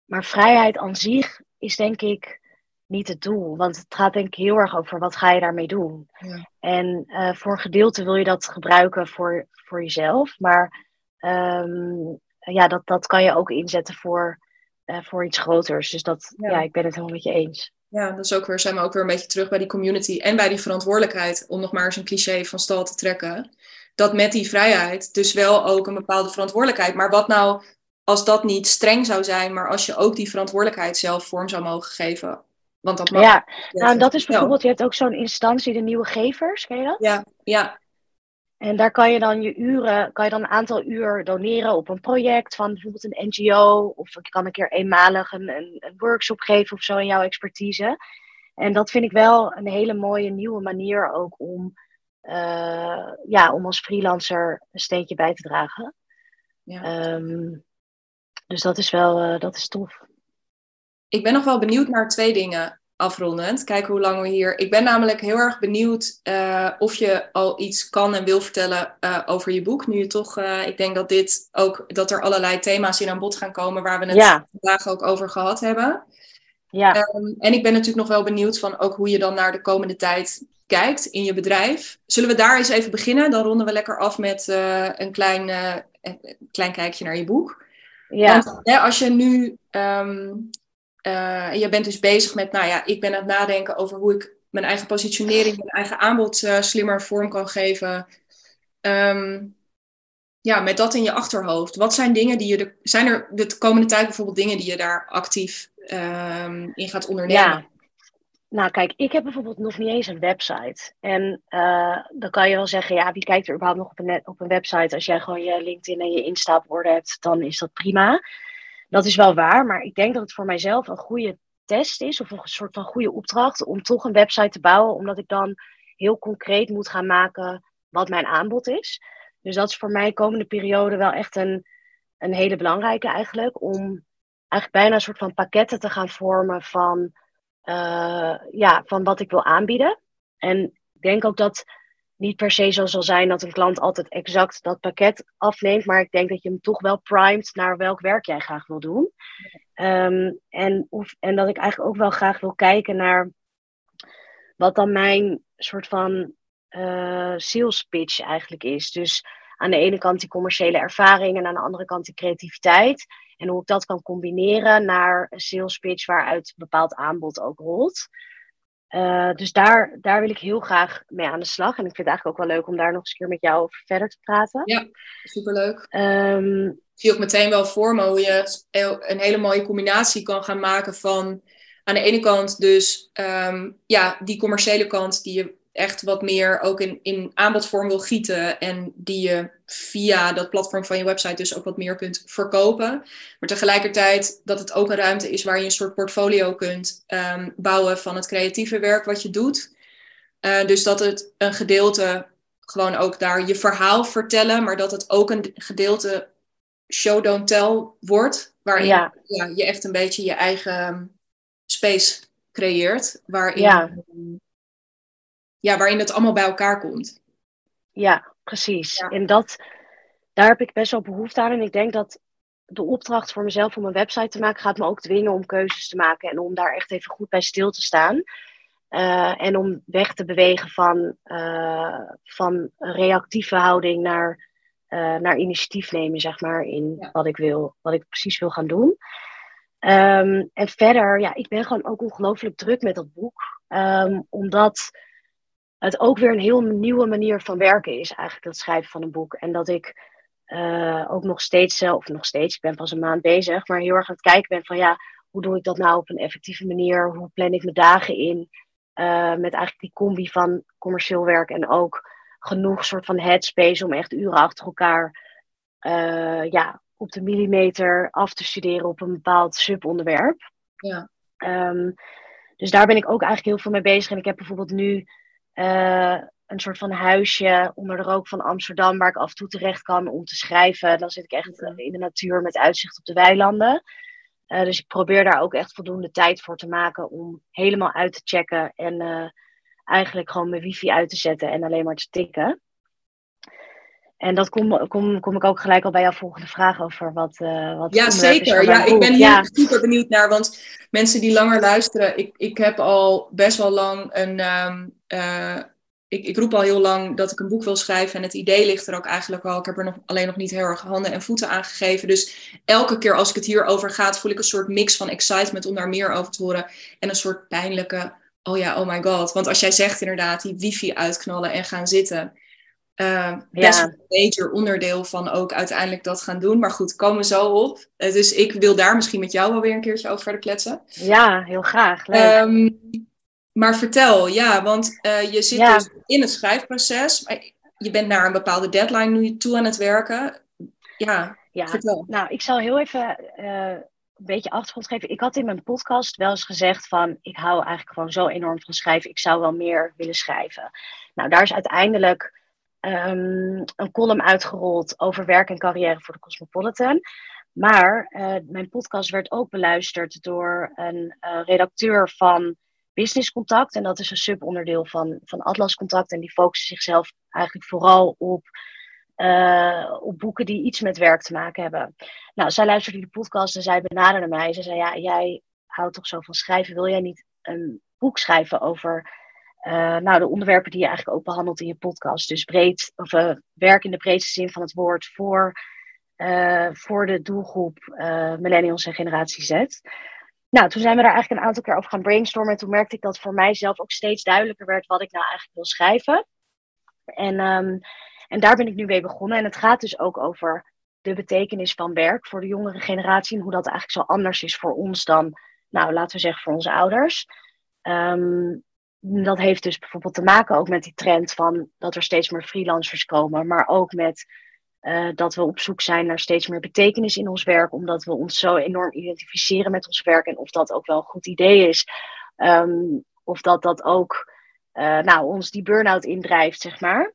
maar vrijheid aan zich is denk ik niet het doel. Want het gaat denk ik heel erg over wat ga je daarmee doen. Ja. En uh, voor een gedeelte wil je dat gebruiken voor, voor jezelf. Maar um, ja, dat, dat kan je ook inzetten voor, uh, voor iets groters. Dus dat, ja. ja. ik ben het helemaal met je eens. Ja, dat is ook weer, zijn we ook weer een beetje terug bij die community en bij die verantwoordelijkheid, om nog maar eens een cliché van stal te trekken. Dat met die vrijheid dus wel ook een bepaalde verantwoordelijkheid. Maar wat nou als dat niet streng zou zijn, maar als je ook die verantwoordelijkheid zelf vorm zou mogen geven? Want dat mag. Ja, nou, dat is bijvoorbeeld, je hebt ook zo'n instantie, de Nieuwe Gevers, ken je dat? Ja, ja. En daar kan je dan je uren, kan je dan een aantal uur doneren op een project van bijvoorbeeld een NGO. Of je kan een keer eenmalig een, een, een workshop geven of zo in jouw expertise. En dat vind ik wel een hele mooie nieuwe manier ook om, uh, ja, om als freelancer een steentje bij te dragen. Ja. Um, dus dat is wel, uh, dat is tof. Ik ben nog wel benieuwd naar twee dingen afrondend. Kijken hoe lang we hier. Ik ben namelijk heel erg benieuwd uh, of je al iets kan en wil vertellen uh, over je boek. Nu je toch, uh, ik denk dat dit ook dat er allerlei thema's in aan bod gaan komen waar we het ja. vandaag ook over gehad hebben. Ja. Um, en ik ben natuurlijk nog wel benieuwd van ook hoe je dan naar de komende tijd kijkt in je bedrijf. Zullen we daar eens even beginnen? Dan ronden we lekker af met een klein, klein kijkje naar je boek. Ja. Want hè, als je nu um, uh, je bent dus bezig met, nou ja, ik ben aan het nadenken over hoe ik mijn eigen positionering, mijn eigen aanbod uh, slimmer vorm kan geven. Um, ja, met dat in je achterhoofd. Wat zijn dingen die je, de, zijn er de komende tijd bijvoorbeeld dingen die je daar actief um, in gaat ondernemen? Ja. Nou, kijk, ik heb bijvoorbeeld nog niet eens een website. En uh, dan kan je wel zeggen, ja, wie kijkt er überhaupt nog op een, op een website? Als jij gewoon je LinkedIn en je Insta op hebt, dan is dat prima. Dat is wel waar, maar ik denk dat het voor mijzelf een goede test is, of een soort van goede opdracht, om toch een website te bouwen, omdat ik dan heel concreet moet gaan maken wat mijn aanbod is. Dus dat is voor mij de komende periode wel echt een, een hele belangrijke eigenlijk, om eigenlijk bijna een soort van pakketten te gaan vormen van, uh, ja, van wat ik wil aanbieden. En ik denk ook dat niet per se zo zal zijn dat een klant altijd exact dat pakket afneemt, maar ik denk dat je hem toch wel primet naar welk werk jij graag wil doen. Um, en, en dat ik eigenlijk ook wel graag wil kijken naar wat dan mijn soort van uh, sales pitch eigenlijk is. Dus aan de ene kant die commerciële ervaring en aan de andere kant die creativiteit. En hoe ik dat kan combineren naar een sales pitch waaruit een bepaald aanbod ook rolt. Uh, dus daar, daar wil ik heel graag mee aan de slag. En ik vind het eigenlijk ook wel leuk om daar nog eens een keer met jou over verder te praten. Ja, superleuk. Um, ik zie ook meteen wel voor me hoe je een hele mooie combinatie kan gaan maken van aan de ene kant dus um, ja, die commerciële kant die je echt wat meer ook in, in aanbodvorm wil gieten. En die je via dat platform van je website dus ook wat meer kunt verkopen. Maar tegelijkertijd dat het ook een ruimte is waar je een soort portfolio kunt um, bouwen van het creatieve werk wat je doet. Uh, dus dat het een gedeelte gewoon ook daar je verhaal vertellen, maar dat het ook een gedeelte show don't tell wordt. Waarin ja. ja je echt een beetje je eigen space creëert. Waarin ja ja, waarin het allemaal bij elkaar komt. Ja, precies. En dat, daar heb ik best wel behoefte aan. En ik denk dat de opdracht voor mezelf om een website te maken gaat me ook dwingen om keuzes te maken en om daar echt even goed bij stil te staan. Uh, en om weg te bewegen van, uh, van reactieve houding naar, uh, naar initiatief nemen, zeg maar, in wat ik wil, wat ik precies wil gaan doen. Um, en verder, ja, ik ben gewoon ook ongelooflijk druk met dat boek. Um, omdat het ook weer een heel nieuwe manier van werken is, eigenlijk het schrijven van een boek. En dat ik uh, ook nog steeds zelf, nog steeds, ik ben pas een maand bezig, maar heel erg aan het kijken ben van ja, hoe doe ik dat nou op een effectieve manier? Hoe plan ik mijn dagen in? Uh, met eigenlijk die combi van commercieel werk en ook genoeg soort van headspace om echt uren achter elkaar uh, ja, op de millimeter af te studeren op een bepaald subonderwerp. Ja. Um, dus daar ben ik ook eigenlijk heel veel mee bezig. En ik heb bijvoorbeeld nu uh, een soort van huisje onder de rook van Amsterdam, waar ik af en toe terecht kan om te schrijven. Dan zit ik echt in de natuur met uitzicht op de weilanden. Uh, dus ik probeer daar ook echt voldoende tijd voor te maken om helemaal uit te checken en uh, eigenlijk gewoon mijn wifi uit te zetten en alleen maar te tikken. En dat kom, kom, kom ik ook gelijk al bij jouw volgende vraag over wat. Uh, wat ja, zeker. Ja, ik ben hier super benieuwd naar. Want mensen die langer luisteren, ik, ik heb al best wel lang een. Um, uh, ik, ik roep al heel lang dat ik een boek wil schrijven. En het idee ligt er ook eigenlijk al. Ik heb er nog, alleen nog niet heel erg handen en voeten aan gegeven. Dus elke keer als ik het hierover gaat, voel ik een soort mix van excitement om daar meer over te horen. En een soort pijnlijke. Oh ja, oh my god. Want als jij zegt inderdaad, die wifi uitknallen en gaan zitten uh, best ja. een major onderdeel van ook uiteindelijk dat gaan doen. Maar goed, komen zo op. Uh, dus ik wil daar misschien met jou wel weer een keertje over verder kletsen. Ja, heel graag. Um, maar vertel, ja, want uh, je zit ja. dus in het schrijfproces. Maar je bent naar een bepaalde deadline nu toe aan het werken. Ja, ja. vertel. Nou, ik zal heel even een beetje achtergrond geven. Ik had in mijn podcast wel eens gezegd van... ik hou eigenlijk gewoon zo enorm van schrijven. Ik zou wel meer willen schrijven. Nou, daar is uiteindelijk um, een column uitgerold over werk en carrière voor de Cosmopolitan. Maar uh, mijn podcast werd ook beluisterd door een uh, redacteur van Business Contact. En dat is een subonderdeel van, van Atlas Contact. En die focussen zichzelf eigenlijk vooral op, uh, op boeken die iets met werk te maken hebben. Nou, zij luisterde die podcast en zij benaderde mij. Ze zei, ja, jij houdt toch zo van schrijven. Wil jij niet een boek schrijven over uh, nou, de onderwerpen die je eigenlijk ook behandelt in je podcast. Dus breed, of uh, werk in de breedste zin van het woord voor, uh, voor de doelgroep millennials en generatie Z. Nou, toen zijn we daar eigenlijk een aantal keer over gaan brainstormen. En toen merkte ik dat voor mijzelf ook steeds duidelijker werd wat ik nou eigenlijk wil schrijven. En, um, en daar ben ik nu mee begonnen. En het gaat dus ook over de betekenis van werk voor de jongere generatie. En hoe dat eigenlijk zo anders is voor ons dan, nou, laten we zeggen, voor onze ouders. Um, dat heeft dus bijvoorbeeld te maken ook met die trend van dat er steeds meer freelancers komen, maar ook met uh, dat we op zoek zijn naar steeds meer betekenis in ons werk, omdat we ons zo enorm identificeren met ons werk en of dat ook wel een goed idee is. Um, of dat dat ook uh, nou, ons die burn-out indrijft, zeg maar.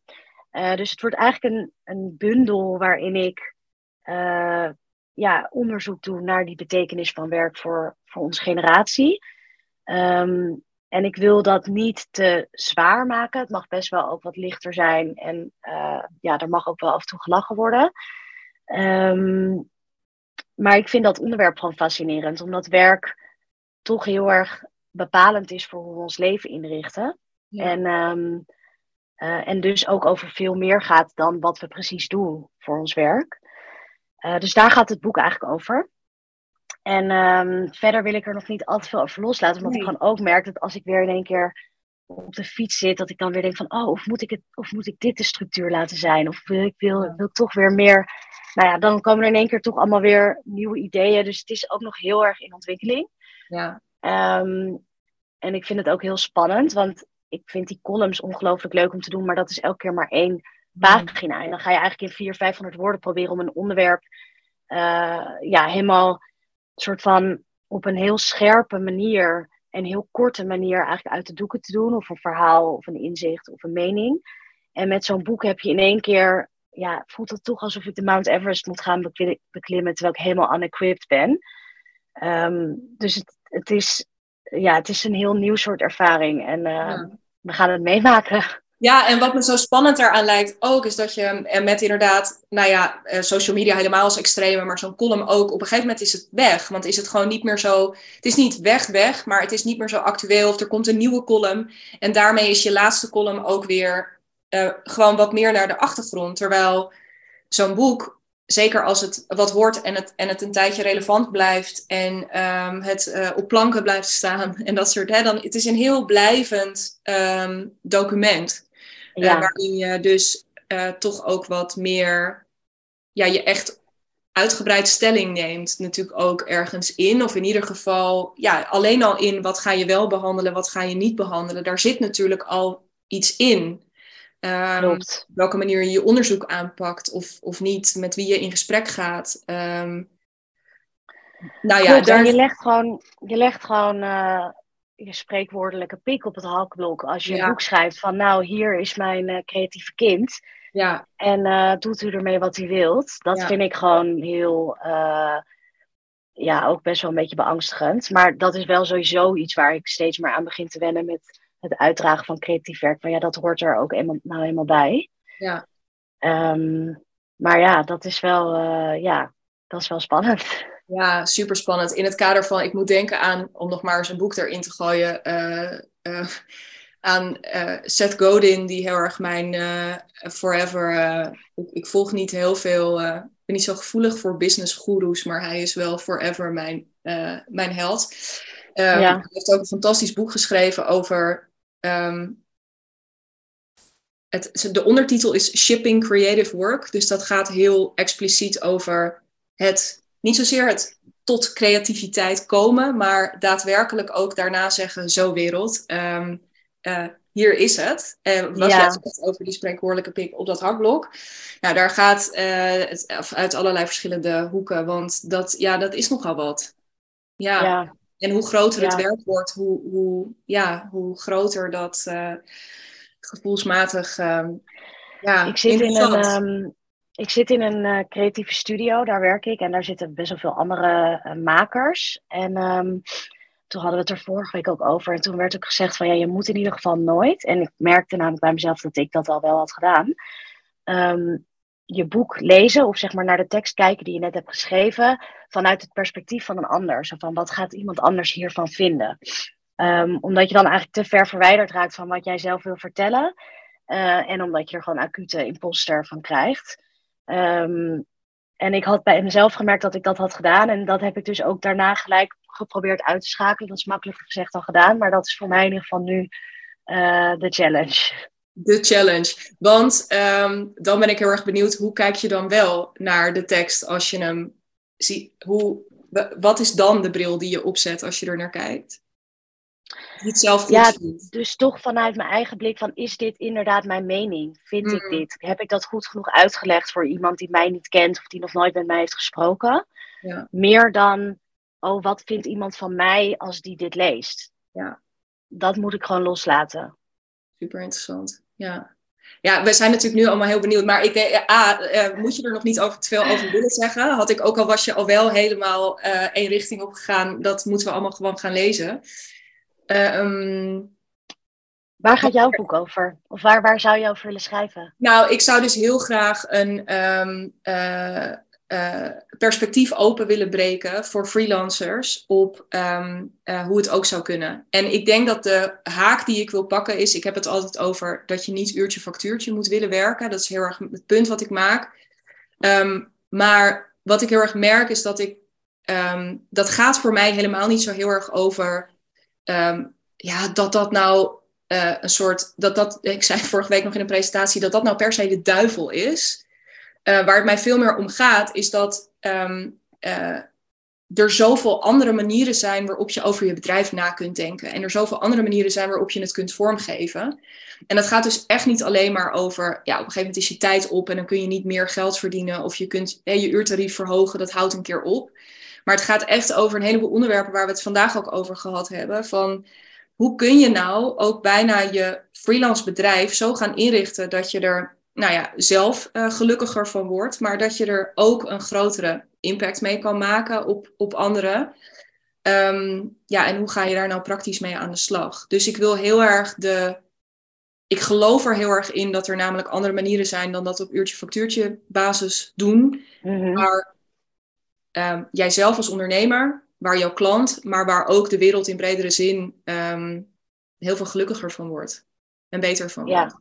Uh, dus het wordt eigenlijk een, een bundel waarin ik ja, onderzoek doe naar die betekenis van werk voor, voor onze generatie. Um, en ik wil dat niet te zwaar maken. Het mag best wel ook wat lichter zijn. En uh, ja, er mag ook wel af en toe gelachen worden. Um, maar ik vind dat onderwerp gewoon fascinerend. Omdat werk toch heel erg bepalend is voor hoe we ons leven inrichten. Ja. En, um, uh, en dus ook over veel meer gaat dan wat we precies doen voor ons werk. Uh, dus daar gaat het boek eigenlijk over. En um, verder wil ik er nog niet al te veel over loslaten. Omdat nee. ik gewoon ook merk dat als ik weer in één keer op de fiets zit, dat ik dan weer denk van, oh, of moet ik, het, of moet ik dit de structuur laten zijn? Of wil ik wil, wil toch weer meer. Nou ja, dan komen er in één keer toch allemaal weer nieuwe ideeën. Dus het is ook nog heel erg in ontwikkeling. Ja. Um, en ik vind het ook heel spannend, want ik vind die columns ongelooflijk leuk om te doen, maar dat is elke keer maar één pagina. En dan ga je eigenlijk in 400, 500 woorden proberen om een onderwerp uh, ja, helemaal soort van op een heel scherpe manier en heel korte manier eigenlijk uit de doeken te doen. Of een verhaal, of een inzicht, of een mening. En met zo'n boek heb je in één keer, ja, voelt het toch alsof ik de Mount Everest moet gaan beklimmen terwijl ik helemaal unequipped ben. Um, dus het, het, is, ja, het is een heel nieuw soort ervaring en uh, ja. we gaan het meemaken. Ja, en wat me zo spannend eraan lijkt ook, is dat je met inderdaad, nou ja, eh, social media helemaal als extreme, maar zo'n column ook, op een gegeven moment is het weg. Want is het gewoon niet meer zo, het is niet weg, weg, maar het is niet meer zo actueel. Of er komt een nieuwe column. En daarmee is je laatste column ook weer uh, gewoon wat meer naar de achtergrond. Terwijl zo'n boek zeker als het wat wordt en het, en het een tijdje relevant blijft en um, het op planken blijft staan en dat soort, hè, dan het is een heel blijvend um, document. Ja. Uh, waarin je dus uh, toch ook wat meer, ja, je echt uitgebreid stelling neemt, natuurlijk ook ergens in. Of in ieder geval, ja, alleen al in wat ga je wel behandelen, wat ga je niet behandelen. Daar zit natuurlijk al iets in. Um, welke manier je je onderzoek aanpakt of, of niet, met wie je in gesprek gaat. Um, nou ja, daar... je legt gewoon, je legt gewoon uh, je spreekwoordelijke pik op het halkblok als je ja. een boek schrijft van nou, hier is mijn uh, creatieve kind. Ja. En uh, doet u ermee wat u wilt. Dat ja. vind ik gewoon heel, ja, ook best wel een beetje beangstigend. Maar dat is wel sowieso iets waar ik steeds meer aan begin te wennen met het uitdragen van creatief werk, van ja, dat hoort er ook eenmaal, nou eenmaal bij. Ja. Ehm, maar ja, dat is wel, ja, dat is wel spannend. Ja, super spannend. In het kader van, ik moet denken aan, om nog maar eens een boek erin te gooien, uh, uh, aan Seth Godin, die heel erg mijn forever. Ik, ik, volg niet heel veel, ik ben niet zo gevoelig voor business gurus, maar hij is wel forever mijn, mijn held. Um, Hij heeft ook een fantastisch boek geschreven over. Um, het, de ondertitel is Shipping Creative Work. Dus dat gaat heel expliciet over het, niet zozeer het tot creativiteit komen, maar daadwerkelijk ook daarna zeggen: Zo wereld, um, uh, hier is het. Uh, wat ja. je over die spreekwoordelijke pik op dat hakblok. Nou, daar gaat uh, het uit allerlei verschillende hoeken, want dat, ja, dat is nogal wat. Ja. ja. En hoe groter het werk wordt, hoe, hoe, ja, hoe groter dat uh, gevoelsmatig. Uh, ja, ik, zit in een, um, ik zit in een uh, creatieve studio, daar werk ik. En daar zitten best wel veel andere uh, makers. En um, toen hadden we het er vorige week ook over. En toen werd ook gezegd van ja, je moet in ieder geval nooit. En ik merkte namelijk bij mezelf dat ik dat al wel had gedaan. Um, je boek lezen of zeg maar naar de tekst kijken die je net hebt geschreven vanuit het perspectief van een ander. Zo van wat gaat iemand anders hiervan vinden? Um, omdat je dan eigenlijk te ver verwijderd raakt van wat jij zelf wil vertellen. Uh, en omdat je er gewoon acute imposter van krijgt. Um, en ik had bij mezelf gemerkt dat ik dat had gedaan. En dat heb ik dus ook daarna gelijk geprobeerd uit te schakelen. Dat is makkelijker gezegd dan gedaan. Maar dat is voor mij in ieder geval nu uh, de challenge de challenge. Want um, dan ben ik heel erg benieuwd, hoe kijk je dan wel naar de tekst als je hem ziet? Hoe, wat is dan de bril die je opzet als je er naar kijkt? Niet zelf ja, dus toch vanuit mijn eigen blik van, is dit inderdaad mijn mening? Vind ik mm. dit? Heb ik dat goed genoeg uitgelegd voor iemand die mij niet kent of die nog nooit met mij heeft gesproken? Ja. Meer dan, oh, wat vindt iemand van mij als die dit leest? Ja. Dat moet ik gewoon loslaten. Super interessant ja. Ja, we zijn natuurlijk nu allemaal heel benieuwd. Maar ik denk, A, uh, moet je er nog niet over te veel over willen zeggen? Had ik ook al, was je al wel helemaal uh, één richting op gegaan. Dat moeten we allemaal gewoon gaan lezen. Uh, waar gaat jouw boek over? Of waar, waar zou je over willen schrijven? Nou, ik zou dus heel graag een um, uh, perspectief open willen breken voor freelancers op um, uh, hoe het ook zou kunnen. En ik denk dat de haak die ik wil pakken is, ik heb het altijd over dat je niet uurtje factuurtje moet willen werken. Dat is heel erg het punt wat ik maak. Um, maar wat ik heel erg merk is dat ik, um, dat gaat voor mij helemaal niet zo heel erg over ja, dat dat nou uh, een soort, dat dat, ik zei vorige week nog in een presentatie, dat dat nou per se de duivel is. Uh, waar het mij veel meer om gaat, is dat um, uh, er zoveel andere manieren zijn waarop je over je bedrijf na kunt denken. En er zoveel andere manieren zijn waarop je het kunt vormgeven. En dat gaat dus echt niet alleen maar over, ja, op een gegeven moment is je tijd op en dan kun je niet meer geld verdienen. Of je kunt je uurtarief verhogen, dat houdt een keer op. Maar het gaat echt over een heleboel onderwerpen waar we het vandaag ook over gehad hebben. Van hoe kun je nou ook bijna je freelance bedrijf zo gaan inrichten dat je er nou ja, zelf uh, gelukkiger van wordt, maar dat je er ook een grotere impact mee kan maken op, op anderen. Um, ja, en hoe ga je daar nou praktisch mee aan de slag? Dus ik wil heel erg de. Ik geloof er heel erg in dat er namelijk andere manieren zijn dan dat op uurtje-factuurtje basis doen. Mm Maar um, jij zelf als ondernemer, waar jouw klant, maar waar ook de wereld in bredere zin um, heel veel gelukkiger van wordt en beter van wordt. Ja.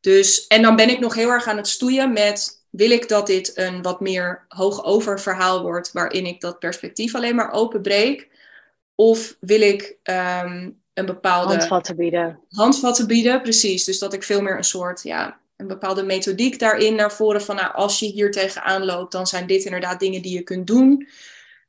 Dus, en dan ben ik nog heel erg aan het stoeien met, wil ik dat dit een wat meer hoogover verhaal wordt, waarin ik dat perspectief alleen maar openbreek? Of wil ik um, een bepaalde... Handvatten bieden. Handvatten bieden, precies. Dus dat ik veel meer een soort, ja, een bepaalde methodiek daarin naar voren van, nou, als je hier tegenaan loopt, dan zijn dit inderdaad dingen die je kunt doen.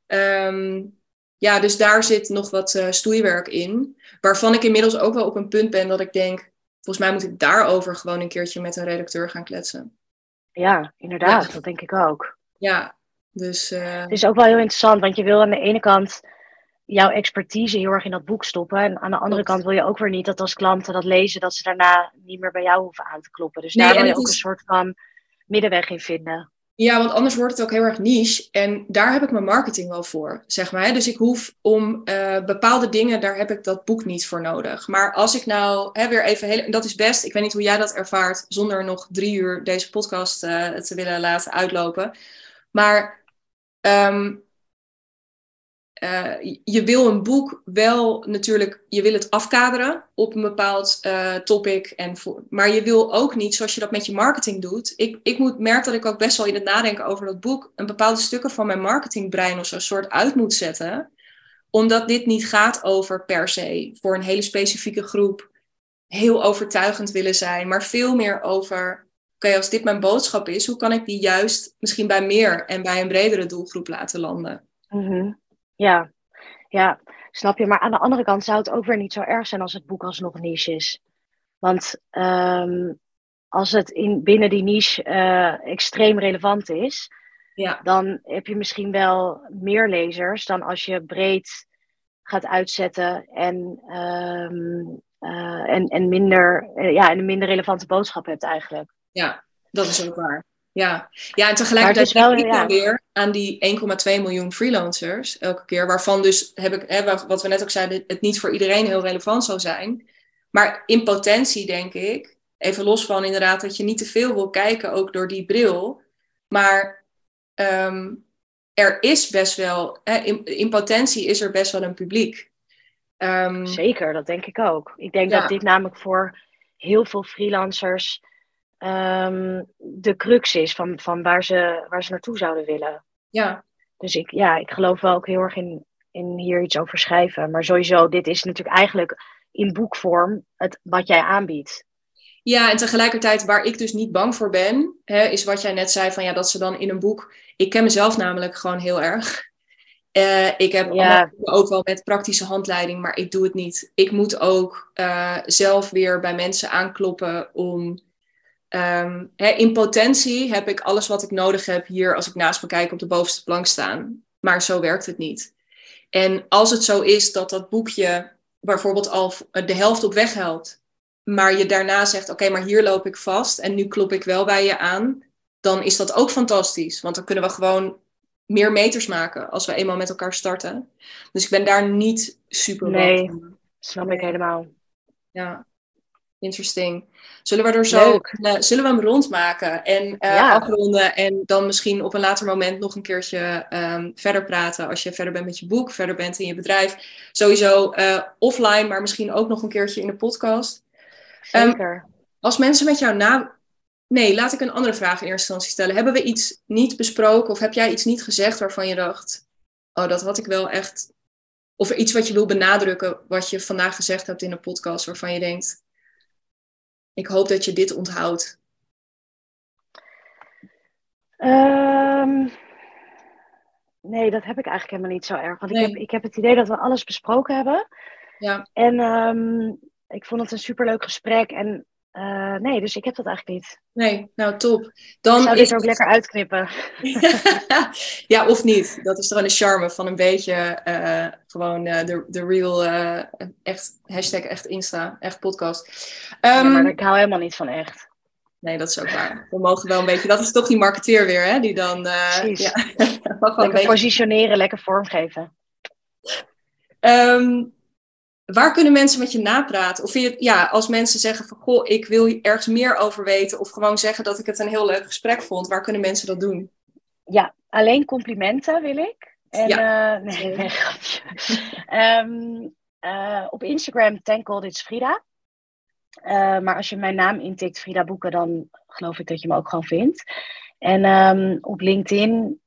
Um, ja, dus daar zit nog wat uh, stoeiwerk in. Waarvan ik inmiddels ook wel op een punt ben dat ik denk, volgens mij moet ik daarover gewoon een keertje met een redacteur gaan kletsen. Ja, inderdaad, dat denk ik ook. Ja, dus. Uh... Het is ook wel heel interessant, want je wil aan de ene kant jouw expertise heel erg in dat boek stoppen. En aan de andere kant wil je ook weer niet dat als klanten dat lezen, dat ze daarna niet meer bij jou hoeven aan te kloppen. Dus daar wil je ook een soort van middenweg in vinden. Ja, want anders wordt het ook heel erg niche. En daar heb ik mijn marketing wel voor, zeg maar. Dus ik hoef om uh, bepaalde dingen, daar heb ik dat boek niet voor nodig. Maar als ik nou hè, weer even heel... Dat is best, ik weet niet hoe jij dat ervaart... zonder nog drie uur deze podcast uh, te willen laten uitlopen. Maar um, uh, je wil een boek wel natuurlijk, je wil het afkaderen op een bepaald uh, topic. En maar je wil ook niet, zoals je dat met je marketing doet. Ik, ik moet, merk dat ik ook best wel in het nadenken over dat boek een bepaalde stukken van mijn marketingbrein of zo'n soort uit moet zetten. Omdat dit niet gaat over per se voor een hele specifieke groep heel overtuigend willen zijn, maar veel meer over. Oké, als dit mijn boodschap is, hoe kan ik die juist misschien bij meer en bij een bredere doelgroep laten landen? Mm. Ja, ja, snap je. Maar aan de andere kant zou het ook weer niet zo erg zijn als het boek alsnog niche is. Want um, als het in, binnen die niche uh, extreem relevant is, ja. dan heb je misschien wel meer lezers dan als je breed gaat uitzetten en, um, uh, en, en, minder, uh, ja, en een minder relevante boodschap hebt eigenlijk. Ja, dat is ook waar. Ja, ja en tegelijkertijd denk ik ja. weer aan die 1,2 miljoen freelancers elke keer. Waarvan dus, heb ik, hè, wat we net ook zeiden, het niet voor iedereen heel relevant zal zijn. Maar in potentie denk ik, even los van inderdaad dat je niet te veel wil kijken, ook door die bril. Maar um, er is best wel, hè, in, in, potentie is er best wel een publiek. Um, Zeker, dat denk ik ook. Ik denk ja. dat dit namelijk voor heel veel freelancers um, de crux is van, van waar, ze, waar ze naartoe zouden willen. Ja. Dus ik, ja, ik geloof wel ook heel erg in, in hier iets over schrijven. Maar sowieso, dit is natuurlijk eigenlijk in boekvorm het, wat jij aanbiedt. Ja, en tegelijkertijd waar ik dus niet bang voor ben, hè, is wat jij net zei van ja, dat ze dan in een boek. Ik ken mezelf namelijk gewoon heel erg. Uh, ik heb ja. ook wel met praktische handleiding, maar ik doe het niet. Ik moet ook uh, zelf weer bij mensen aankloppen om Um, in potentie heb ik alles wat ik nodig heb hier als ik naast me kijk op de bovenste plank staan. Maar zo werkt het niet. En als het zo is dat dat boekje bijvoorbeeld al de helft op weg helpt, maar je daarna zegt: Oké, maar hier loop ik vast en nu klop ik wel bij je aan, dan is dat ook fantastisch. Want dan kunnen we gewoon meer meters maken als we eenmaal met elkaar starten. Dus ik ben daar niet super. Nee, snap ik helemaal. Ja, interesting. Zullen we er zo, uh, zullen we hem rondmaken en uh, ja. afronden en dan misschien op een later moment nog een keertje um, verder praten als je verder bent met je boek, verder bent in je bedrijf. Sowieso uh, offline, maar misschien ook nog een keertje in de podcast. Zeker. Um, als mensen met jou na... Nee, laat ik een andere vraag in eerste instantie stellen. Hebben we iets niet besproken of heb jij iets niet gezegd waarvan je dacht, oh dat had ik wel echt... Of iets wat je wil benadrukken wat je vandaag gezegd hebt in een podcast waarvan je denkt, ik hoop dat je dit onthoudt. Um, nee, dat heb ik eigenlijk helemaal niet zo erg. Want nee. ik, heb, ik heb het idee dat we alles besproken hebben. Ja. En um, ik vond het een superleuk gesprek. En uh, nee, dus ik heb dat eigenlijk niet. Nee, nou top. Dan ik zou dit is... ook lekker uitknippen. ja, of niet. Dat is toch een charme van een beetje uh, gewoon uh, de, de real, echt, hashtag echt Insta, echt podcast. Um, ja, maar ik hou helemaal niet van echt. Nee, dat is ook waar. We mogen wel een beetje, dat is toch die marketeer weer, hè? Die dan... Precies. Ja, lekker beetje... positioneren, lekker vormgeven. Um, Waar kunnen mensen met je napraten? Of je, ja, als mensen zeggen van goh, ik wil ergens meer over weten. Of gewoon zeggen dat ik het een heel leuk gesprek vond. Waar kunnen mensen dat doen? Ja, alleen complimenten wil ik. En, ja. Uh, nee, nee, um, uh, op Instagram tankel dit is Frida. Uh, maar als je mijn naam intikt, Frida Boeken, dan geloof ik dat je me ook gewoon vindt. En um, op LinkedIn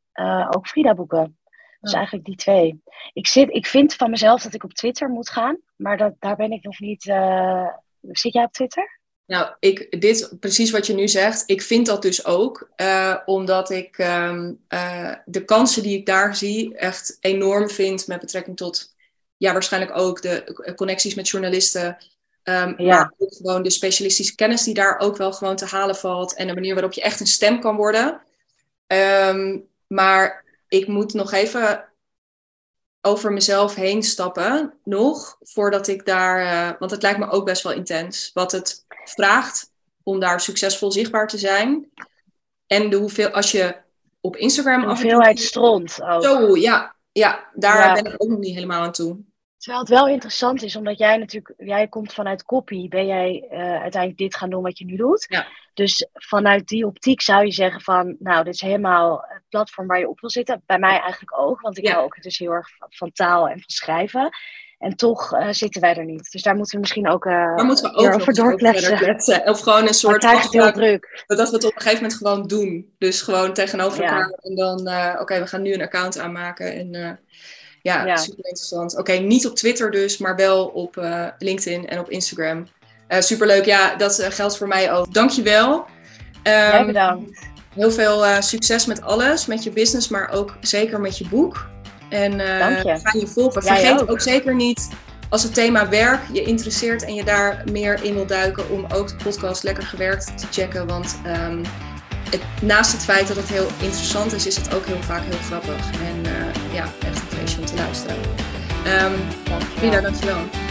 ook Frida Boeken. Dus eigenlijk die twee. Ik, zit, ik vind van mezelf dat ik op Twitter moet gaan, maar dat, daar ben ik nog niet. Uh... Zit jij op Twitter? Nou, ik, dit, precies wat je nu zegt, ik vind dat dus ook. Uh, omdat ik um, uh, de kansen die ik daar zie echt enorm vind met betrekking tot, ja, waarschijnlijk ook de connecties met journalisten. Um, ja. Maar ook gewoon de specialistische kennis die daar ook wel gewoon te halen valt. En de manier waarop je echt een stem kan worden. Um, maar ik moet nog even over mezelf heen stappen, nog, voordat ik daar, uh, want het lijkt me ook best wel intens, wat het vraagt om daar succesvol zichtbaar te zijn. En de hoeveel, als je op Instagram af en toe. stront ook. Zo, ja. Ja, daar ben ik ook nog niet helemaal aan toe. Terwijl het wel interessant is, omdat jij natuurlijk, jij komt vanuit copy, ben jij uh, uiteindelijk dit gaan doen wat je nu doet. Ja. Dus vanuit die optiek zou je zeggen van, nou, dit is helemaal het platform waar je op wil zitten. Bij mij eigenlijk ook, want ik hou ook dus heel erg van, taal en van schrijven. En toch uh, zitten wij er niet. Dus daar moeten we misschien ook, uh, moeten we ook over doorkletsen. Of gewoon een soort heel druk. Dat we het op een gegeven moment gewoon doen. Dus gewoon tegenover elkaar. En dan, oké, we gaan nu een account aanmaken. En ja, super interessant. Oké, niet op Twitter dus, maar wel op uh, LinkedIn en op Instagram. Uh, superleuk, ja, dat uh, geldt voor mij ook. Dankjewel. Um, Jij bedankt. Heel veel succes met alles, met je business, maar ook zeker met je boek. En je. ga je volgen. Vergeet ook. zeker niet, als het thema werk je interesseert en je daar meer in wil duiken, om ook de podcast Lekker Gewerkt te checken. Want um, het, naast het feit dat het heel interessant is, is het ook heel vaak heel grappig. En ja, echt een feestje om te luisteren. Um, dankjewel.